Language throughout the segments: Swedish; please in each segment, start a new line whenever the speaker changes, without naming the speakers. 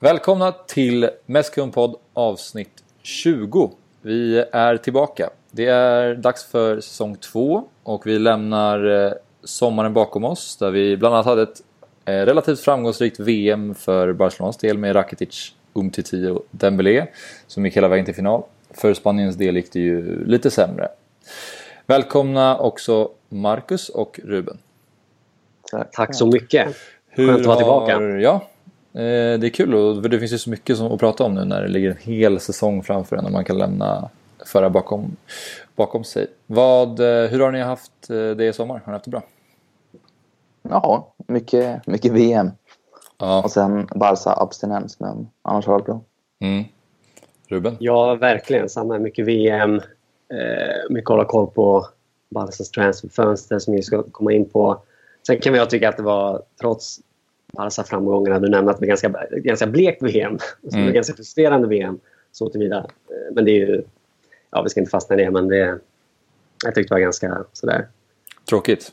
Välkomna till Mescon-podd avsnitt 20. Vi är tillbaka. Det är dags för säsong 2 och vi lämnar eh, sommaren bakom oss där vi bland annat hade ett eh, relativt framgångsrikt VM för Barcelonas del med Rakitic, Umtiti och Dembélé som gick hela vägen till final. För Spaniens del gick det ju lite sämre. Välkomna också Marcus och Ruben.
Tack så mycket.
Hur
Skönt att vara
har-
tillbaka.
Ja, eh, det är kul och för det finns ju så mycket som att prata om nu när det ligger en hel säsong framför en och man kan lämna förra bakom, bakom sig. Vad, eh, hur har ni haft eh, det i sommar? Har ni haft det bra?
Ja, mycket, mycket VM.
Ja.
Och sen Barca-abstinens, men annars har det varit bra.
Mm. Ruben?
Ja, verkligen. Samma. Mycket VM. Eh, mycket hålla koll på Barcas transferfönster som vi ska komma in på. Sen kan jag tycka att det var, trots Barca-framgångarna, du nämnde att det var ganska, ganska blekt VM. Så det var
Mm.
ganska frustrerande VM, så tillvida. Eh, men det är ju... Ja, vi ska inte fastna i det, men det... Jag tyckte det var ganska sådär
Tråkigt?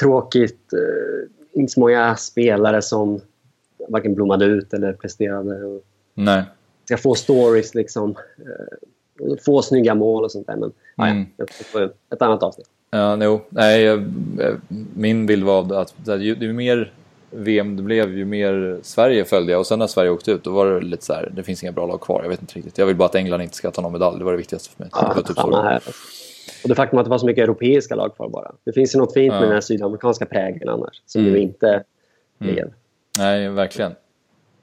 tråkigt. Eh, inte så många spelare som varken blommade ut eller presterade.
Nej.
ska få stories, liksom. Eh, få snygga mål och sånt där. Men
Mm.
ja, ett annat avsnitt.
Ja, no. Nej, min bild var att det- ju, ju mer VM det blev, ju mer Sverige följde jag. Och sen när Sverige åkte ut, då var det lite så här, det finns inga bra lag kvar. Jag vet inte riktigt. Jag vill bara att England inte ska ta någon medalj. Det var det viktigaste för mig. det var typ
Samma
så.
här. Och det faktum att det var så mycket europeiska lag kvar bara. Det finns ju något fint
Ja.
med den här sydamerikanska prägeln annars. Som
Mm.
ju inte
Mm.
blev.
Nej, verkligen.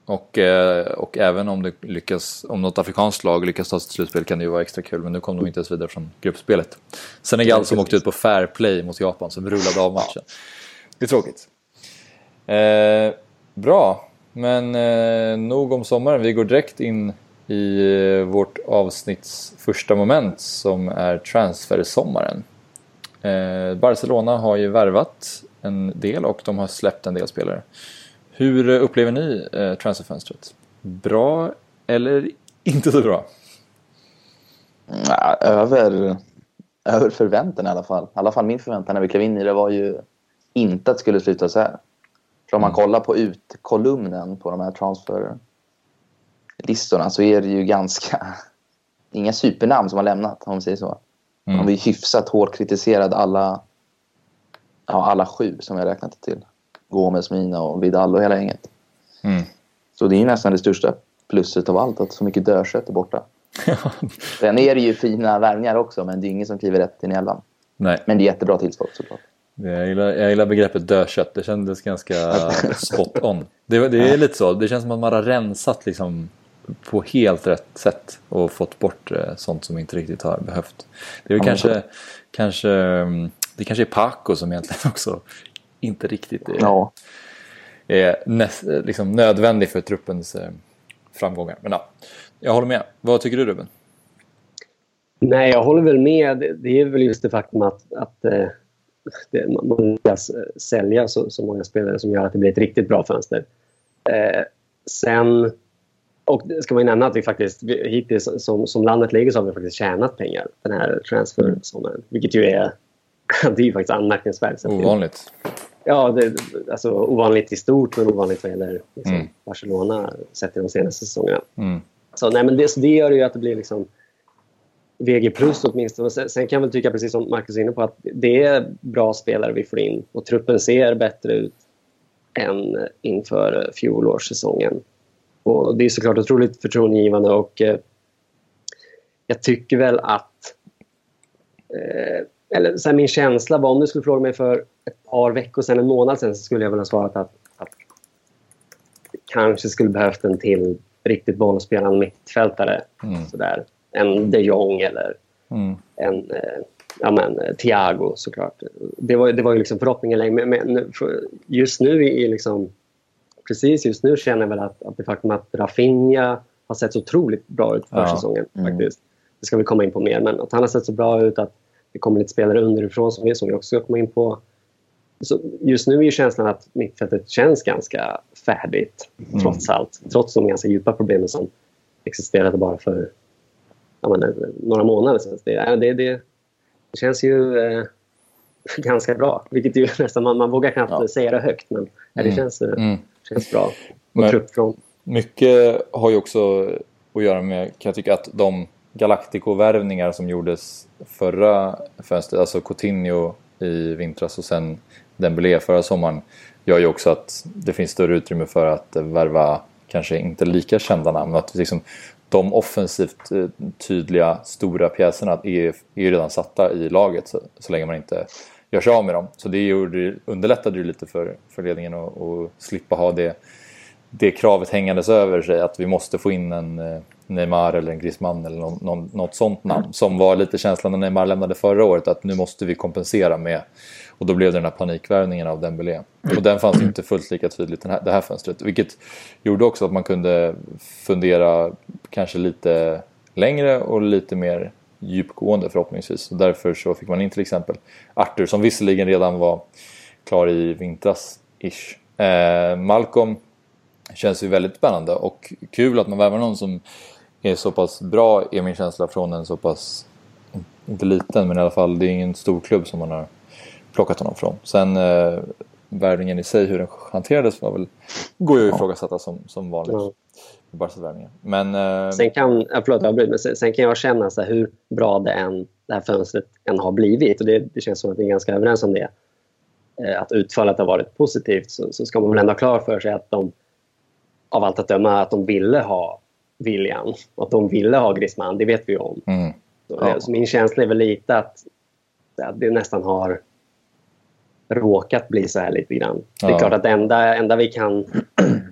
Och, eh, och även om, det lyckas, om något afrikanskt lag lyckas ta sig till slutspel kan det ju vara extra kul. Men nu kom de inte ens vidare från gruppspelet. Senegal som åkte ut på fair play mot Japan som rullade av matchen. Det är tråkigt. Eh, bra, men eh, nog om sommaren. Vi går direkt in i eh, vårt avsnitts första moment som är transfersommaren. Eh, Barcelona har ju värvat en del och de har släppt en del spelare. Hur eh, upplever ni eh, transferfönstret? Bra eller inte så bra?
Ja, över, över förväntan i alla fall. I alla fall min förväntan när vi klev in i det var ju inte att det skulle sluta så här. För om man kollar på utkolumnen på de här transferlistorna så är det ju ganska... Inga supernamn som har lämnat, om man säger så.
Mm.
De är hyfsat hårt kritiserade alla, ja, alla sju som jag räknat till. Gomes, Mina och Vidal och hela gänget.
Mm.
Så det är ju nästan det största plusset av allt, att så mycket dödkött är borta. Sen är det ju fina värvningar också, men det är ingen som kliver rätt in i elvan.
Nej,
Men det är jättebra tillskott såklart.
Jag gillar, jag gillar begreppet dödkött. Det kändes ganska spot on. Det, det är lite så. Det känns som att man har rensat liksom på helt rätt sätt och fått bort eh, sånt som inte riktigt har behövt. Det är
Ja,
kanske, kanske, mm, det kanske är Paco som egentligen också inte riktigt är,
Ja,
är näst, liksom nödvändig för truppens eh, framgångar. Men ja, jag håller med. Vad tycker du Ruben?
Nej, jag håller väl med. Det- Det är väl just det faktum att, att eh, det, man lyckas sälja så, så många spelare som gör att det blir ett riktigt bra fönster. Eh, sen... Och ska man ju nämna att vi faktiskt hittills som, som landet ligger så har vi faktiskt tjänat pengar den här transfersommaren. Vilket ju är, det är ju faktiskt anmärkningsvärt.
Ovanligt.
Ja, det, alltså ovanligt i stort men ovanligt vad gäller liksom,
Mm.
Barcelona sett till de senaste säsongerna.
Mm.
Så, nej, men det, så det gör ju att det blir liksom VG plus åtminstone. Sen, sen kan jag väl tycka, precis som Marcus är inne på, att det är bra spelare vi får in och truppen ser bättre ut än inför fjolårssäsongen. Och det är såklart otroligt förtroendegivande och eh, jag tycker väl att eh, eller så här, min känsla var, om du skulle fråga mig för ett par veckor sedan, en månad sedan, så skulle jag väl ha svarat att, att kanske skulle behövt en till riktigt bollspelande mittfältare.
Mm.
Sådär. En de Jong eller
Mm.
en eh, ja, men, eh, Thiago såklart. Det var, det var ju liksom förhoppningen länge. Men, just nu är liksom... Precis just nu känner jag väl att, att det faktum att Rafinha har sett så otroligt bra ut för
Ja.
säsongen.
Mm.
faktiskt. Det ska vi komma in på mer. Men att han har sett så bra ut att det kommer lite spelare underifrån som vi, som vi också ska komma in på. Så just nu är ju känslan att mittfältet känns ganska färdigt,
Mm.
trots allt. Trots de ganska djupa problemen som existerade bara för ja, men, eh, några månader sedan. Det, ja, det, det, det känns ju eh, ganska bra. Vilket ju nästan, man, man vågar knappt
Ja.
säga det högt, men ja, det
Mm.
känns, eh,
Mm.
känns bra. Och truppfront.
mycket har ju också att göra med, kan jag tycka, att de Galactico-värvningar som gjordes förra fönstret, alltså Coutinho i vintras och sen Dembélé förra sommaren, gör ju också att det finns större utrymme för att värva kanske inte lika kända namn. Att liksom, de offensivt eh, tydliga stora pjäserna är, är redan satta i laget så, så länge man inte gör sig av med dem. Så det gjorde, underlättade ju lite för, för ledningen att, slippa ha det, det kravet hängandes över sig att vi måste få in en eh, Neymar eller en Griezmann eller någon, någon, något sånt namn. Som var lite känslan när Neymar lämnade förra året att nu måste vi kompensera med och då blev det den här panikvärvningen av Dembélé. Och den fanns inte fullt lika tydligt den här, det här fönstret. Vilket gjorde också att man kunde fundera kanske lite längre och lite mer djupgående förhoppningsvis. Och därför så fick man in till exempel Arthur som visserligen redan var klar i vintras-ish. Eh, Malcolm känns ju väldigt spännande och kul att man värvar någon som är så pass bra är min känsla från en så pass, inte liten men i alla fall det är ingen stor klubb som man har plockat honom från. Sen eh, värvningen i sig, hur den hanterades var väl, går ju att ifrågasätta som, som vanligt. Barca-värvningen. Men, eh...
sen, kan, förlåt, jag men sen, sen kan jag känna så här, hur bra det, än, det här fönstret än har blivit och det, det känns som att vi är ganska överens om det. Eh, att utfallet har varit positivt så, så ska man väl ändå ha klar för sig att de av allt att döma att de ville ha William och att de ville ha Griezmann, det vet vi om. Mm. Ja. så min känsla är väl lite att, att det nästan har råkat bli så här lite grann. Ja. Det är klart att det enda, enda vi kan...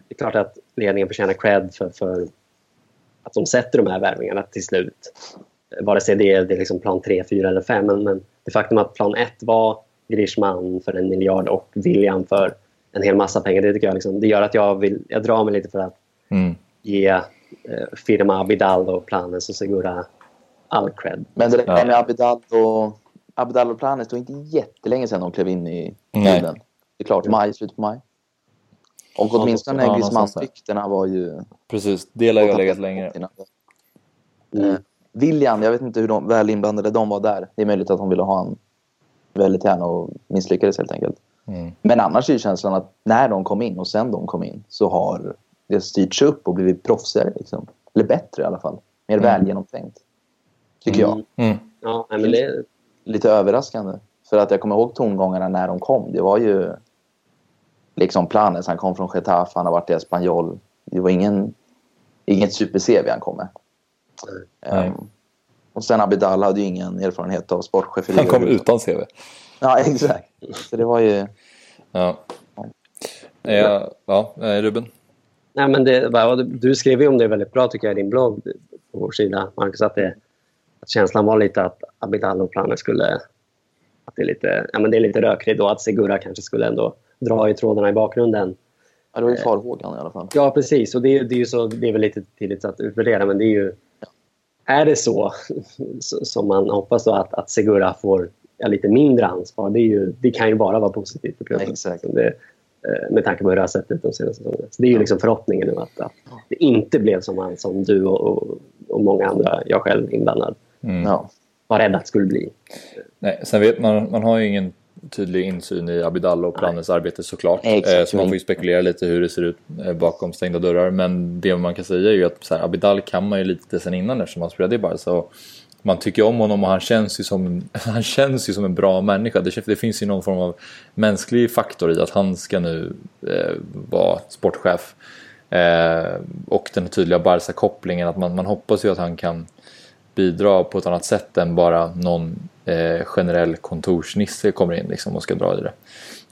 Det är klart att ledningen förtjänar cred för, för att de sätter de här värvningarna till slut. Vare sig det är, det är liksom plan 3, 4 eller 5. Men, men det faktum att plan 1 var Griezmann för en miljard och William för en hel massa pengar. Det, tycker jag liksom, det gör att jag, vill, jag drar mig lite för att mm. ge eh, firma Abidal och Planes och Segura all cred.
Men det där med Abidal och, Abidal och Planes, det var inte jättelänge sedan de klev in i tiden. Det är klart, maj, slutet på maj. Och åtminstone ja, Griezmann-ryktena var ju...
Precis, det lär ju ha legat längre.
Mm. William, jag vet inte hur de, väl inblandade de var där. Det är möjligt att de ville ha en väldigt gärna och misslyckades helt enkelt. Mm. Men annars är känslan att när de kom in och sen de kom in så har det styrts upp och blivit proffsigare. Liksom. Eller bättre i alla fall. Mer mm. väl genomtänkt. Tycker
mm. jag. Mm. Ja, men det...
Lite överraskande. För att jag kommer ihåg tongångarna när de kom. Det var ju liksom Planes. Han kom från Getafe, han har varit i Espanyol. Det var ingen, inget super-CV han kom med. Um, och sen Abidal hade ju ingen erfarenhet av sportcheferi.
Han kom utan CV.
Ja, exakt. Så det var ju...
Ja. Ja, ja Ruben?
Nej, men det, du skrev ju om det väldigt bra tycker jag i din blogg på vår sida, Marcus, att, det, att känslan var lite att Abidal och Planer skulle... Att det är lite, ja, men det är lite rökrig då, att Segura kanske skulle ändå dra i trådarna i bakgrunden.
Ja, det var ju farhågan i alla fall.
Ja, precis. Och det, det, är ju så, det är väl lite tidigt att utvärdera, men det är ju... Är det så som man hoppas då att, att Segura får ja, lite mindre ansvar, det, ju, det, kan ju bara vara positivt för klubben.
Exakt.
Det, eh, med tanke på hur det har sett ut de senaste säsongerna. Så det är ju liksom förhoppningen nu att, att det inte blev som, man, som du och, och, många andra, jag själv inblandad, mm. ja, var rädd att det skulle bli.
Nej, sen vet man, man har ju ingen tydlig insyn i Abidal och Plannes arbete såklart. Exakt. Eh, så man får ju spekulera lite hur det ser ut eh, bakom stängda dörrar. Men det man kan säga är ju att så här, Abidal kan man ju lite sen innan eftersom han spelade i Barca man tycker om honom och han känns ju som, han känns ju som en bra människa. Det, det finns ju någon form av mänsklig faktor i att han ska nu eh, vara sportchef. Eh, och den tydliga Barca-kopplingen, att man, man hoppas ju att han kan bidra på ett annat sätt än bara någon eh, generell kontorsnisse kommer in liksom och ska dra i det.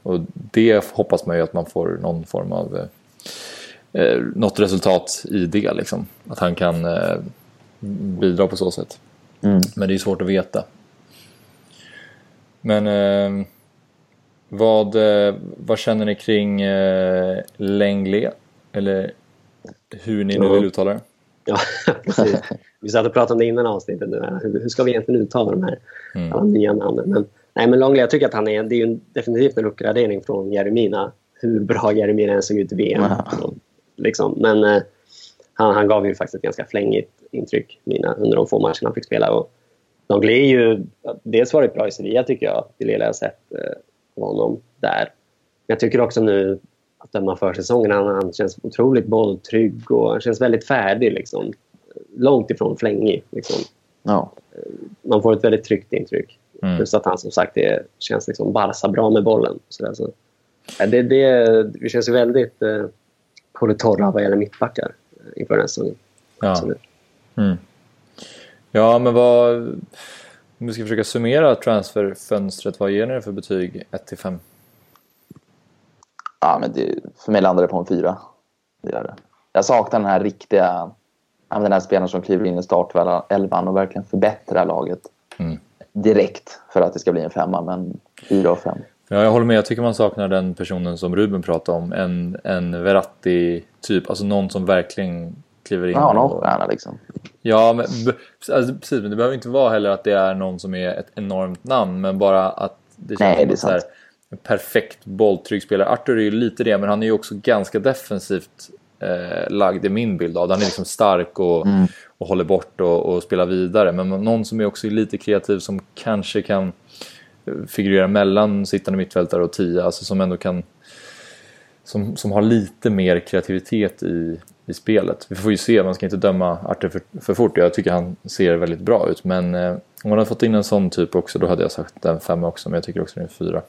Och det hoppas man ju att man får någon form av eh, eh något resultat i det liksom. Att han kan eh, bidra på så sätt. Mm. Men det är svårt att veta. Men eh, vad, eh, vad känner ni kring eh, Lenglet? Eller hur ni nu vill uttala det?
Ja, precis. Vi satt och pratade om det innan avsnittet. Nu. Hur, hur ska vi egentligen uttala de här mm. alla nya namnen? Men, nej, men Longley, jag tycker att han är, det är ju definitivt en uppgradering från Jeremina. Hur bra Jeremina än såg ut i VM. Mm. Liksom. Men eh, han, han gav ju faktiskt ett ganska flängigt intryck mina, under de få matcherna han fick spela. Och Longley är ju dels varit bra i Sevilla tycker jag, det lilla jag sett eh, av honom där. Men jag tycker också nu att döma försäsongen. Han, han känns otroligt bolltrygg och han känns väldigt färdig. Liksom. Långt ifrån flängig. Liksom.
Ja.
Man får ett väldigt tryggt intryck.
Mm.
Plus att han som sagt det känns liksom Barca bra med bollen. Så där, så. Det, det, det känns väldigt eh, på det torra vad gäller mittbackar eh, inför den här säsongen.
Ja. Mm. Ja, men vad... Om vi ska försöka summera transferfönstret, vad ger ni det för betyg 1 5?
Ja, men det, för mig landar det på en fyra. Det gör det. Jag saknar den här riktiga... Den här spelaren som kliver in i startelvan och verkligen förbättrar laget
Mm.
direkt för att det ska bli en femma. Men fyra och fem.
Ja, jag håller med. Jag tycker man saknar den personen som Ruben pratade om. En, en Verratti-typ. Alltså någon som verkligen kliver in.
Ja, någon stjärna liksom.
Ja, men, alltså, precis. Men det behöver inte vara heller att det är någon som är ett enormt namn. Men bara att det känns
Nej, det är
så här,
sant.
en perfekt bolltrygg spelare. Arthur är ju lite det, men han är ju också ganska defensivt eh, lagd i min bild av det. Han är liksom stark och,
Mm.
och håller bort och, och spelar vidare. Men någon som är också lite kreativ som kanske kan eh, figurera mellan sittande mittfältare och tia. Alltså som ändå kan... Som, som har lite mer kreativitet i, i spelet. Vi får ju se, man ska inte döma Arthur för, för fort. Jag tycker han ser väldigt bra ut. Men eh, om man hade fått in en sån typ också, då hade jag sagt en femma också. Men jag tycker också det är en fyra.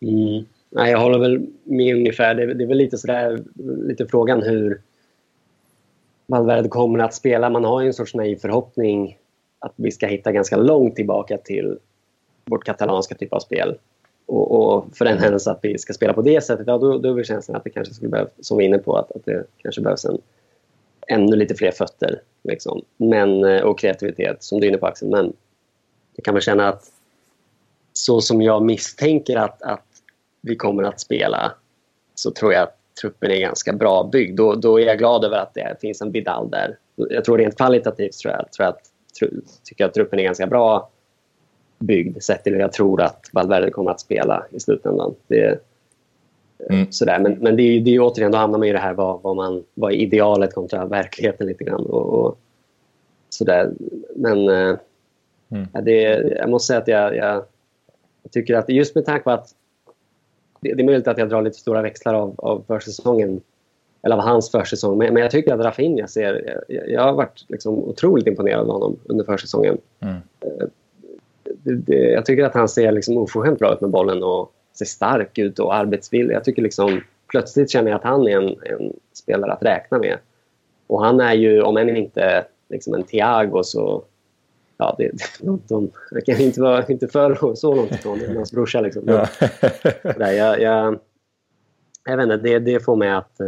Mm. Nej, jag håller väl med ungefär. Det, är- det är väl lite sådär, lite frågan hur Valverde kommer att spela. Man har ju en sorts naiv förhoppning att vi ska hitta ganska långt tillbaka till vårt katalanska typ av spel. Och, och för den händelse att vi ska spela på det sättet, ja, då, då är väl känslan att det kanske skulle behövas, som vi är inne på, att, att det kanske behövs en, ännu lite fler fötter. Liksom. Men, eh, och kreativitet, som du är inne på Axel. Men jag kan väl känna att så som jag misstänker att, att vi kommer att spela så tror jag att truppen är ganska bra byggd. Då, då är jag glad över att det finns en Vidal där. Jag tror rent kvalitativt tror jag, tror att, tro, tycker jag att truppen är ganska bra byggd sett till hur jag tror att Valverde kommer att spela i slutändan. Det,
Mm.
sådär. Men, men det är ju det är återigen, då hamnar man i det här vad, vad, man, vad är idealet kontra verkligheten lite grann. Och, och sådär. Men eh,
Mm.
ja, det, jag måste säga att jag, jag, jag tycker att just med tanke på att det, det är möjligt att jag drar lite stora växlar av, av försäsongen eller av hans försäsong. Men, men jag tycker att Rafinha ser... Jag, jag har varit liksom otroligt imponerad av honom under försäsongen.
Mm.
Det, det, jag tycker att han ser liksom oförskämt bra ut med bollen och ser stark ut och arbetsvillig. Jag tycker liksom, plötsligt känner jag att han är en, en spelare att räkna med. Och han är ju, om än inte liksom en Thiago så... Ja, det, de, de, jag kan inte vara inte för så långt ifrån. Hans brorsa. Liksom.
Ja.
där, jag, jag, jag vet inte, det, det får mig att eh,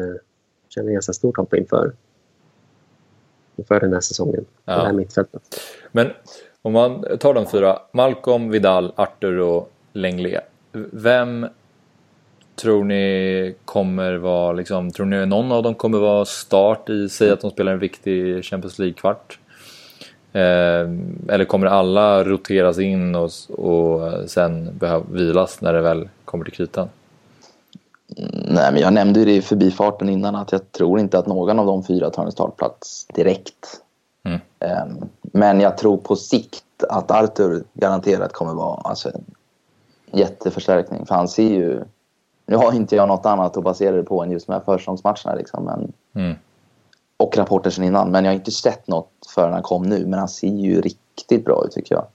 känna ganska stort hopp inför, inför den här säsongen.
Ja.
Det här mittfältet.
Men om man tar de fyra. Malcolm, Vidal, Arthur och Lenglet. Vem tror ni kommer vara, liksom, tror ni någon av dem kommer vara start i, säg att de spelar en viktig Champions League-kvart? Eh, eller kommer alla roteras in och, och sen behöva vilas när det väl kommer till kritan?
Nej, men jag nämnde ju det i förbifarten innan att jag tror inte att någon av de fyra tar en startplats direkt.
Mm.
Ehm, Men jag tror på sikt att Arthur garanterat kommer vara alltså, en jätteförstärkning. För han ser ju... Nu har inte jag något annat att basera det på än just de här försäsongsmatcherna. Liksom, men,
Mm.
Och rapporter sen innan. Men jag har inte sett något förrän han kom nu. Men han ser ju riktigt bra ut tycker jag.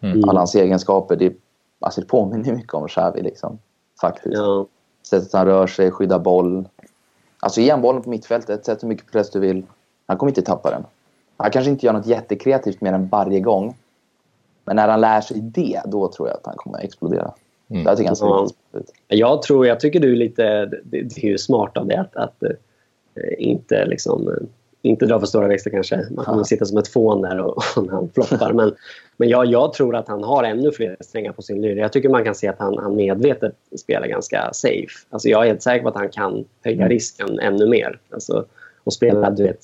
Mm.
Alla hans egenskaper. Det, alltså, det påminner mycket om Xavi liksom. Faktiskt.
Ja,
Sättet han rör sig, skyddar boll. Alltså ge bollen på mittfältet, sätt hur mycket press du vill. Han kommer inte tappa den. Han kanske inte gör något jättekreativt mer än varje gång. Men när han lär sig det, då tror jag att han kommer att explodera.
Mm.
Jag tycker han ser
Ja.
ut.
jag, tror, jag tycker du är lite... Det, det är ju smart av dig att, att inte, liksom, eh, inte dra för stora växlar kanske. Man kommer sitta som ett fån där och, och han floppar. Men, men jag, jag tror att han har ännu fler strängar på sin lyra. Jag tycker man kan se att han, han medvetet spelar ganska safe. Alltså jag är helt säker på att han kan höja
Mm.
risken ännu mer. Alltså, och spela, du vet,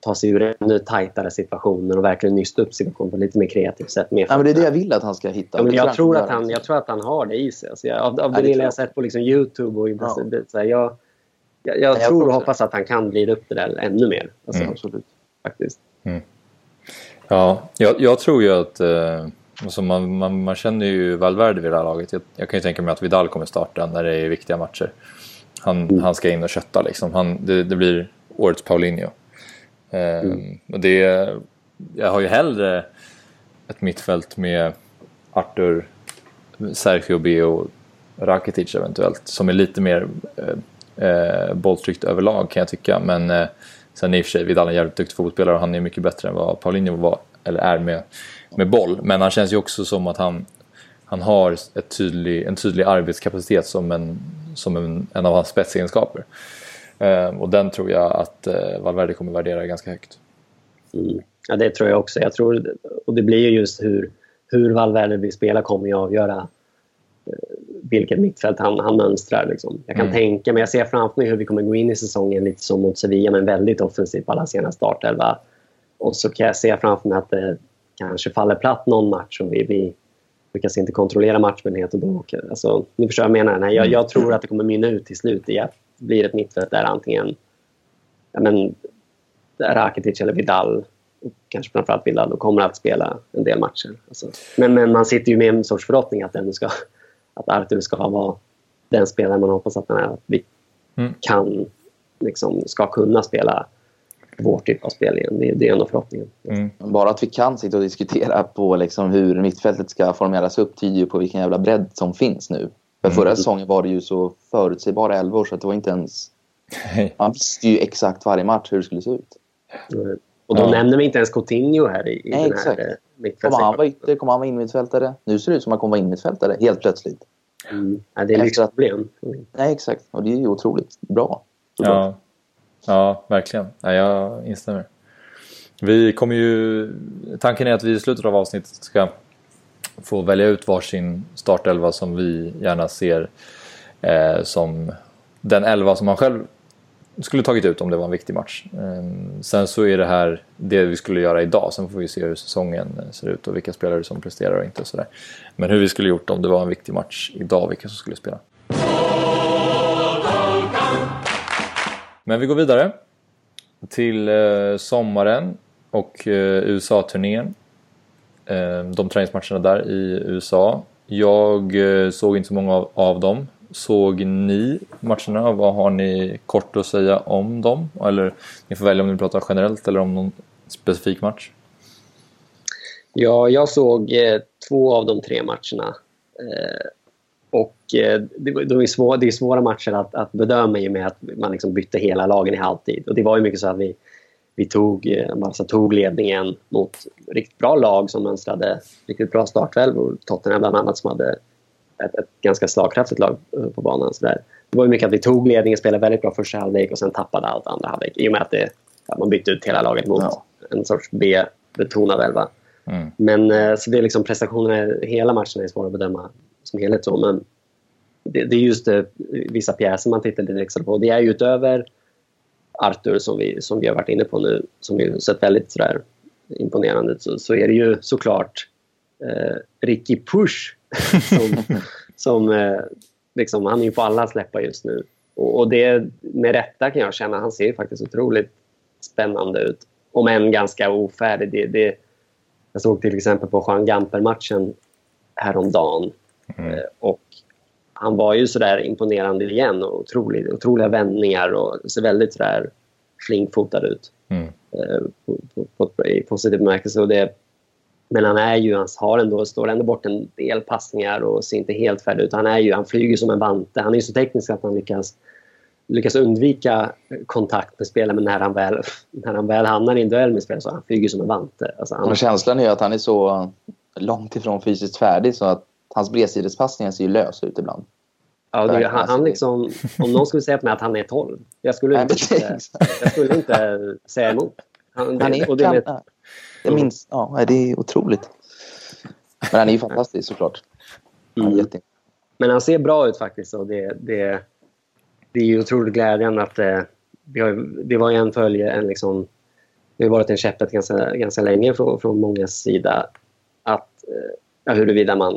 ta sig ur ännu tajtare situationer och verkligen nysta upp situationen på lite mer kreativt sätt. Med
Ja, men det är det jag vill att han ska hitta.
Ja, men jag, tror att han, jag tror att han har det i sig. Alltså jag, av av
Ja,
det lilla jag
jag.
sett på liksom Youtube och
Ja.
så här, jag, jag, jag
jag
tror och hoppas att han kan glida upp det där ännu mer. Alltså,
Mm.
Absolut.
faktiskt.
Ja, jag, jag tror ju att... Eh, alltså man, man, man känner ju Valverde vid det här laget. Jag, jag kan ju tänka mig att Vidal kommer starta när det är viktiga matcher. han, mm. han ska in och kötta liksom. Han, det, det blir årets Paulinho. Eh, mm. och det, jag har ju hellre ett mittfält med Arthur, Sergio B och Rakitic eventuellt som är lite mer eh, eh, bolltryckt överlag kan jag tycka. Men eh, sen i och för sig, Vidal är en jävligt duktig fotbollsspelare och han är mycket bättre än vad Paulinho var, eller är med, med boll. Men han känns ju också som att han, han har ett tydlig, en tydlig arbetskapacitet som en, som en, en av hans spetsegenskaper. Eh, och den tror jag att eh, Valverde kommer värdera ganska högt.
Mm. Ja, det tror jag också. Jag tror, och det blir ju just hur, hur Valverde vill spela kommer ju avgöra vilket mittfält han, han mönstrar. Liksom. Jag kan mm. tänka mig, jag ser framför mig hur vi kommer gå in i säsongen lite som mot Sevilla men väldigt offensivt på alla sena startelva. Och så kan jag se framför mig att det kanske faller platt någon match och vi, vi lyckas inte kontrollera matchmöjlighet. Och då, alltså, ni förstår vad jag menar. Nej, jag, jag tror att det kommer mynna ut till slut i att det blir ett mittfält där antingen ja, men, Rakitic eller Vidal kanske framförallt Vidal och kommer att spela en del matcher. Alltså, men, men man sitter ju med en sorts förhoppning att, den ska, att Arthur ska vara den spelare man hoppas att, den är, att vi mm. kan, liksom, ska kunna spela vår typ av spel igen. Det, det är ändå förhoppningen.
Mm. Bara att vi kan sitta och diskutera på liksom hur mittfältet ska formeras upp tyder ju på vilken jävla bredd som finns nu. För förra mm. säsongen var det ju så förutsägbara elvor så att det var inte ens... Man visste ju exakt varje match hur det skulle se ut.
Mm. Och då ja. nämner vi inte ens Coutinho här i, i Nej, den
exakt. här eh, Kommer han vara ytter? Kommer han vara innermittfältare? Nu ser det ut som att han kommer vara innermittfältare helt plötsligt.
Mm. Ja, det är lyxproblem.
Nej, exakt. Och det är ju otroligt bra.
Ja. ja, verkligen. Ja, jag instämmer. Vi kommer ju... Tanken är att vi i slutet av avsnittet ska få välja ut varsin startelva som vi gärna ser eh, som den elva som man själv skulle tagit ut om det var en viktig match. Ehm, sen så är det här det vi skulle göra idag. Sen får vi se hur säsongen eh, ser ut och vilka spelare som presterar och inte. Och sådär. Men hur vi skulle gjort om det var en viktig match idag, vilka som skulle spela. Men vi går vidare till eh, sommaren och eh, USA-turnén. Ehm, de träningsmatcherna där i USA. Jag såg inte så många av dem såg ni matcherna? Vad har ni kort att säga om dem? Eller ni får välja om ni pratar generellt eller om någon specifik match.
Ja, jag såg eh, två av de tre matcherna. Eh, och eh, det, det, är svåra, det är svåra matcher att, att bedöma i och med att man liksom bytte hela lagen i halvtid. Och det var ju mycket så att vi, vi tog, eh, Barca tog ledningen mot riktigt bra lag som mönstrade riktigt bra startelvor. Tottenham bland annat som hade ett, ett ganska slagkraftigt lag eh, på banan. Så där. Det var ju mycket att vi tog ledningen, spelade väldigt bra första halvlek och sen tappade allt andra halvlek. I och med att, det, att man bytte ut hela laget mot ja. en sorts B-betonad elva. Mm. Men eh, så det är liksom prestationerna hela matchen är svåra att bedöma som helhet. Så, men det, det är just det, vissa pjäser man tittar lite extra på. Det är utöver Arthur som vi, som vi har varit inne på nu, som ju sett väldigt sådär imponerande ut, så, så är det ju såklart eh, Ricky Push som, som eh, liksom, han är ju på alla släppar just nu. Och, och, det med rätta kan jag känna. Han ser faktiskt otroligt spännande ut. Om än ganska ofärdig. Det, det, jag såg till exempel på Juan Gamper-matchen häromdagen. Mm. Eh, och han var ju sådär imponerande igen. Och otrolig, otroliga vändningar och ser väldigt sådär flinkfotad ut. Mm. Eh, på, på, på, I positiv bemärkelse. Och det, men han är ju, han har ändå, står ändå bort en del passningar och ser inte helt färdig ut. Han, är ju, han flyger som en vante. Han är ju så teknisk att han lyckas, lyckas undvika kontakt med spelare men när han väl, när han väl hamnar i en duell med spelare så han flyger som en vante. Alltså han...
Och känslan är att han är så långt ifrån fysiskt färdig så att hans bredsidespassningar ser ju lösa ut ibland.
Ja, det, han, han liksom, om någon skulle säga till mig att han är 12, jag skulle inte, jag skulle inte säga emot.
Han, är, och det, jag minns, ja, det är otroligt. Men han är ju fantastisk såklart.
Mm. Men han ser bra ut faktiskt och det, det, det är ju otroligt glädjande att det, eh, det, var en följe, en liksom, det har varit en käpprätt ganska, ganska länge från, från många sida att eh, ja, huruvida, man,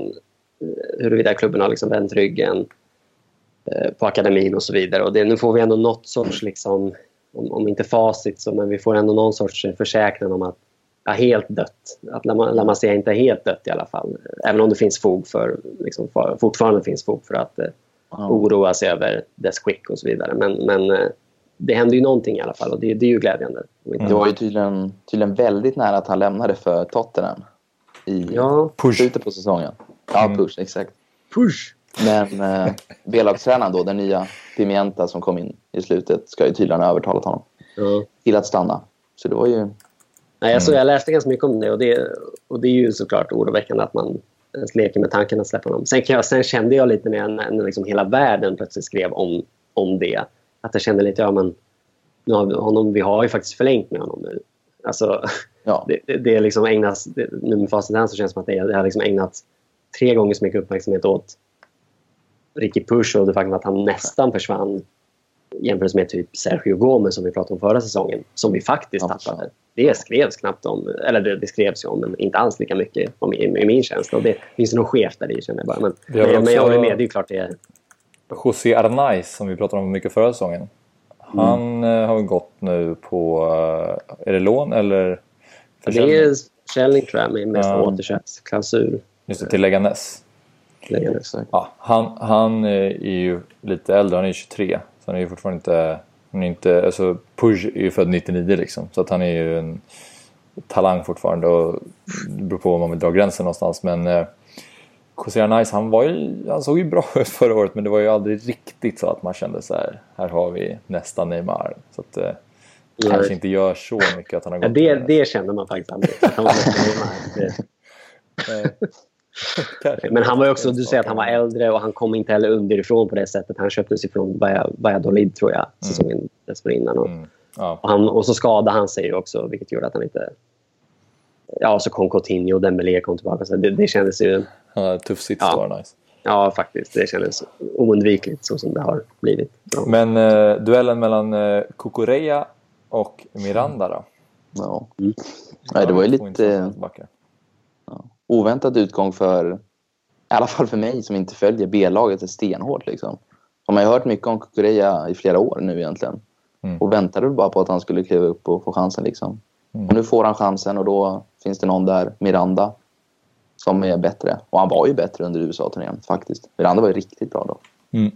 eh, huruvida klubben har liksom vänt ryggen på akademin och så vidare. Och det, nu får vi ändå något sorts, liksom, om, om inte facit, så, men vi får ändå någon sorts försäkran om att ja, helt dött. Att La Masia inte är helt dött i alla fall. Även om det finns fog för, liksom, för, fortfarande finns fog för att, eh, oroa sig över dess skick och så vidare. Men, men eh, det händer ju någonting i alla fall och det, det är ju glädjande.
Det var ju tydligen, tydligen väldigt nära att han lämnade för Tottenham i ja. slutet på säsongen. Ja, mm. push, exakt.
Push!
Men eh, B-lagstränaren då, den nya Pimienta som kom in i slutet, ska ju tydligen ha övertalat honom ja. till att stanna. Så det var ju...
Nej, alltså, jag läste ganska mycket om det och, det och det är ju såklart oroväckande att man ens leker med tanken att släppa honom. Sen, jag, sen kände jag lite när, när liksom hela världen plötsligt skrev om, om det, att jag kände lite, ja men nu har vi, honom, vi har ju faktiskt förlängt med honom nu. Alltså, ja. det, det, det liksom ägnas, det, nu med facit så känns det som att det, det har liksom ägnats tre gånger så mycket uppmärksamhet åt Ricky Push och det faktum att han nästan försvann jämfört med typ Sergio Gomez som vi pratade om förra säsongen, som vi faktiskt ja, tappade. Det skrevs knappt om, eller det, det skrevs ju om, men inte alls lika mycket om, i, i min känsla. Och det finns något skevt där i känner jag bara. Men, men, men jag håller med, det är klart det är...
José Arnaiz som vi pratade om mycket förra säsongen. Han mm. har gått nu på, eh, är det lån eller
försäljning? Det är försäljning tror jag med mest ja. återköpsklausul.
Just det, till Leganes.
Leganes,
ja, han, han är ju lite äldre, han är 23. Han är ju fortfarande inte... Han är inte alltså Puj är ju född 99 liksom. Så att han är ju en talang fortfarande. Och det beror på var man vill dra gränsen någonstans. Men eh, José Nice, han, var ju, han såg ju bra ut förra året. Men det var ju aldrig riktigt så att man kände så här. Här har vi nästa Neymar. Så att eh, det kanske inte gör så mycket att han har gått
ja, det, det kände man faktiskt aldrig. Han. Men han var ju också, du säger att han var äldre och han kom inte heller underifrån på det sättet. Han köptes ifrån Valladolid tror jag, mm. säsongen mm. dessförinnan. Och, mm. ja. och, han, och så skadade han sig också, vilket gjorde att han inte... Ja, så kom Coutinho och Dembélé kom tillbaka. Så det, det kändes ju...
Ja, tuff sits
ja.
nice.
Ja, faktiskt. Det kändes oundvikligt så som det har blivit.
Ja. Men eh, duellen mellan eh, Kukureya och Miranda då?
Ja. Mm. Nej, det var ju lite oväntad utgång för, i alla fall för mig som inte följer B-laget stenhårt. Liksom. Man har ju hört mycket om Kukureya i flera år nu egentligen. Mm. Och väntade bara på att han skulle kliva upp och få chansen. Liksom. Mm. Och nu får han chansen och då finns det någon där, Miranda, som är bättre. Och han var ju bättre under USA-turnén faktiskt. Miranda var ju riktigt bra då. Mm.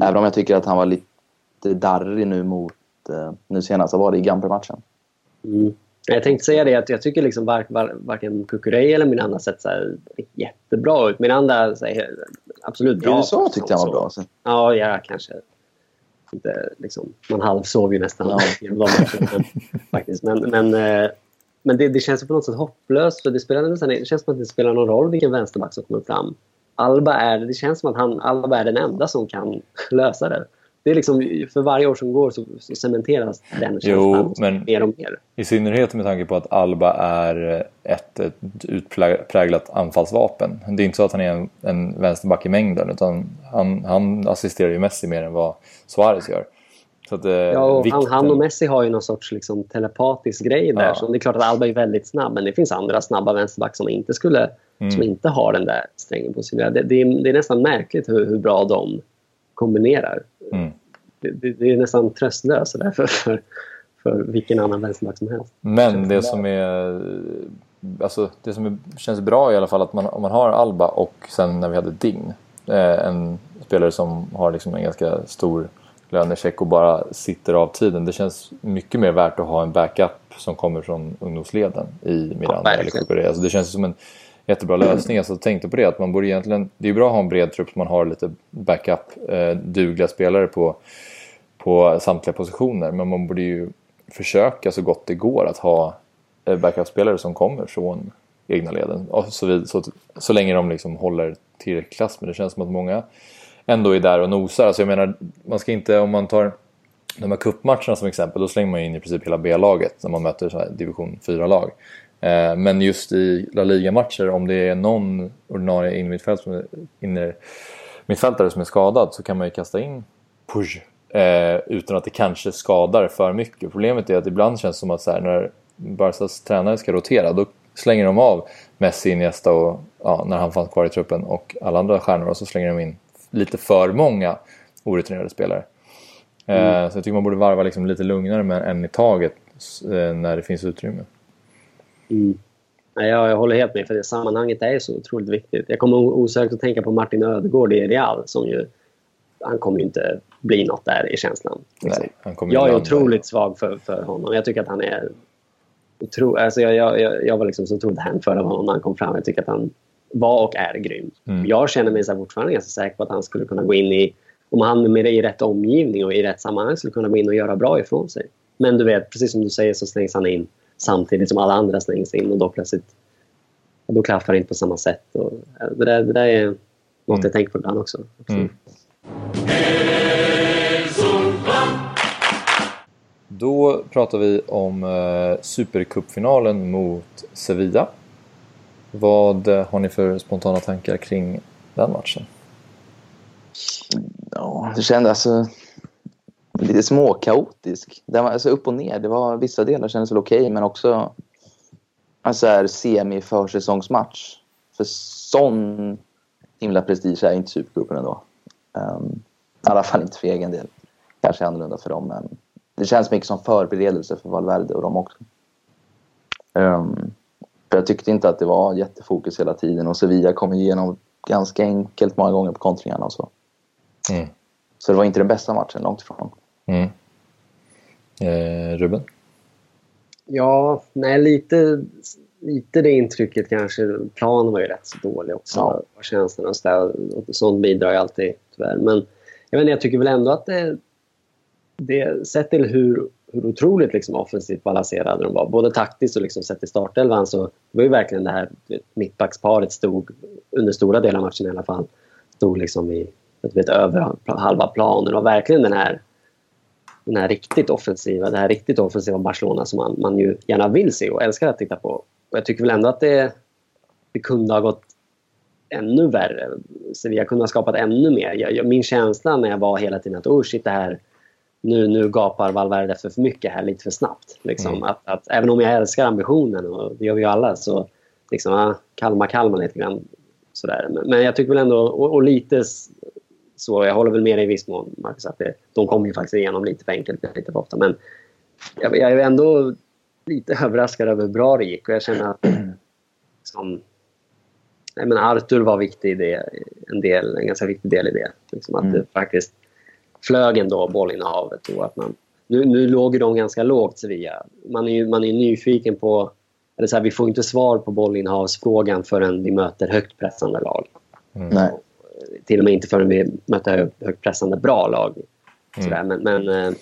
Även om jag tycker att han var lite darrig nu mot, eh, nu senast, var det i Gamper-matchen.
Mm. Jag tänkte säga det att jag tycker liksom var, var, varken Kukurey eller Miranda sett så här jättebra ut. Miranda så här, absolut bra.
USA tyckte han var bra. Så.
Ja, ja, kanske. Inte, liksom, man halvsov ju nästan matcherna. faktiskt. Men, men, eh, men det, det känns på något sätt hopplöst. För det, spelar, det känns som att det spelar någon roll vilken vänsterback som kommer fram. Alba är, det känns som att han, Alba är den enda som kan lösa det det är liksom, för varje år som går så, så cementeras den känslan mer och mer.
I synnerhet med tanke på att Alba är ett, ett utpräglat anfallsvapen. Det är inte så att han är en, en vänsterback i mängden utan han, han assisterar ju Messi mer än vad Suarez gör.
Så att, eh, ja, och vikten... han, och Messi har ju någon sorts liksom, telepatisk grej där. Ja. Så det är klart att Alba är väldigt snabb men det finns andra snabba vänsterback som inte, skulle, mm. som inte har den där strängen på sig. Det, det, är, det är nästan märkligt hur, hur bra de kombinerar. Mm. Det, det, det, är nästan tröstlöst för, för, för vilken annan vänsterback som helst.
Men det som är alltså det som känns bra i alla fall att man, om man har Alba och sen när vi hade Ding eh, en spelare som har liksom en ganska stor lönecheck och bara sitter av tiden. Det känns mycket mer värt att ha en backup som kommer från ungdomsleden i Miranda ja, eller Cocoré. Alltså det känns som en jättebra lösning. Alltså, jag tänkte på det att man borde egentligen, det är bra att ha en bred trupp så man har lite backup, eh, dugliga spelare på, på samtliga positioner. Men man borde ju försöka så gott det går att ha eh, backup-spelare som kommer från egna leden. Så, vid, så, så länge de liksom håller tillräcklig klass. Men det känns som att många ändå är där och nosar. Alltså jag menar, man ska inte, om man tar de här cupmatcherna som exempel, då slänger man in i princip hela B-laget när man möter division 4-lag. Eh, men just i La Liga-matcher, om det är någon ordinarie innermittfältare som är skadad så kan man ju kasta in Puj eh, utan att det kanske skadar för mycket. Problemet är att ibland känns det som att så här, när Barcas tränare ska rotera då slänger de av Messi, Iniesta och ja, när han fanns kvar i truppen och alla andra stjärnor och så slänger de in lite för många orutinerade spelare. Eh, mm. Så jag tycker man borde varva liksom lite lugnare med en i taget när det finns utrymme.
Mm. Ja, jag håller helt med, för det sammanhanget är så otroligt viktigt. Jag kommer osökt att tänka på Martin Ödegård i Real som ju han kommer inte bli något där i känslan. Liksom. Nej, jag är otroligt svag för, för honom. Jag tycker att han är... Otro, alltså jag, jag, jag var liksom så otroligt hänförd av honom när han kom fram. Jag tycker att han var och är grym. Mm. Jag känner mig så fortfarande ganska säker på att han skulle kunna gå in i... Om han med det i rätt omgivning och i rätt sammanhang skulle kunna gå in och göra bra ifrån sig. Men du vet, precis som du säger så slängs han in samtidigt som alla andra slängs in och då plötsligt då klaffar det inte på samma sätt. Och det, där, det där är något mm. jag tänker på ibland också. Mm.
Då pratar vi om eh, Supercupfinalen mot Sevilla. Vad eh, har ni för spontana tankar kring den matchen?
Ja, det kändes alltså lite småkaotisk. Den var alltså upp och ner. Det var, vissa delar kändes väl okej, okay, men också en så här semi-försäsongsmatch. För sån himla prestige är inte Supercupen ändå. Um, I alla fall inte för egen del. Kanske annorlunda för dem, men det känns mycket som förberedelse för Valverde och dem också. Um, för jag tyckte inte att det var jättefokus hela tiden och Sevilla kom igenom ganska enkelt många gånger på kontringarna och så. Mm. Så det var inte den bästa matchen, långt ifrån. Mm.
Eh, Ruben?
Ja, nej lite, lite det intrycket kanske. Planen var ju rätt så dålig också. Ja. Känslan och, så sånt bidrar ju alltid tyvärr. Men jag, inte, jag tycker väl ändå att det, det sett till hur, hur otroligt liksom offensivt balanserade de var, både taktiskt och liksom sett i startelvan så det var ju verkligen det här mittbacksparet stod under stora delar av matchen i alla fall. Stod liksom i vet, över halva planen. Det var verkligen den här den här riktigt offensiva, det här riktigt offensiva Barcelona som man, man ju gärna vill se och älskar att titta på. Och jag tycker väl ändå att det, det kunde ha gått ännu värre. Sevilla kunde ha skapat ännu mer. Jag, min känsla när jag var hela tiden att oh shit, det här, nu, nu gapar Valverde för, för mycket här lite för snabbt. Liksom. Mm. Att, att, även om jag älskar ambitionen, och det gör vi ju alla, så liksom, ja, kalma, kalma lite grann. Sådär. Men, men jag tycker väl ändå, och, och lite så jag håller väl med dig i viss mån, Marcus, att det, de kommer ju faktiskt igenom lite för enkelt, lite för ofta. Men jag, jag är ändå lite överraskad över hur bra det gick och jag känner att liksom, jag menar, Arthur var viktig i det, en, del, en ganska viktig del i det. Liksom att mm. det faktiskt flög ändå bollinnehavet. Och att man, nu, nu låg de ganska lågt, Sevilla. Man är, ju, man är nyfiken på... Eller så här, vi får inte svar på bollinnehavsfrågan förrän vi möter högt pressande lag.
Mm
till och med inte förrän vi mötte högt pressande bra lag. Mm. Men, men eh,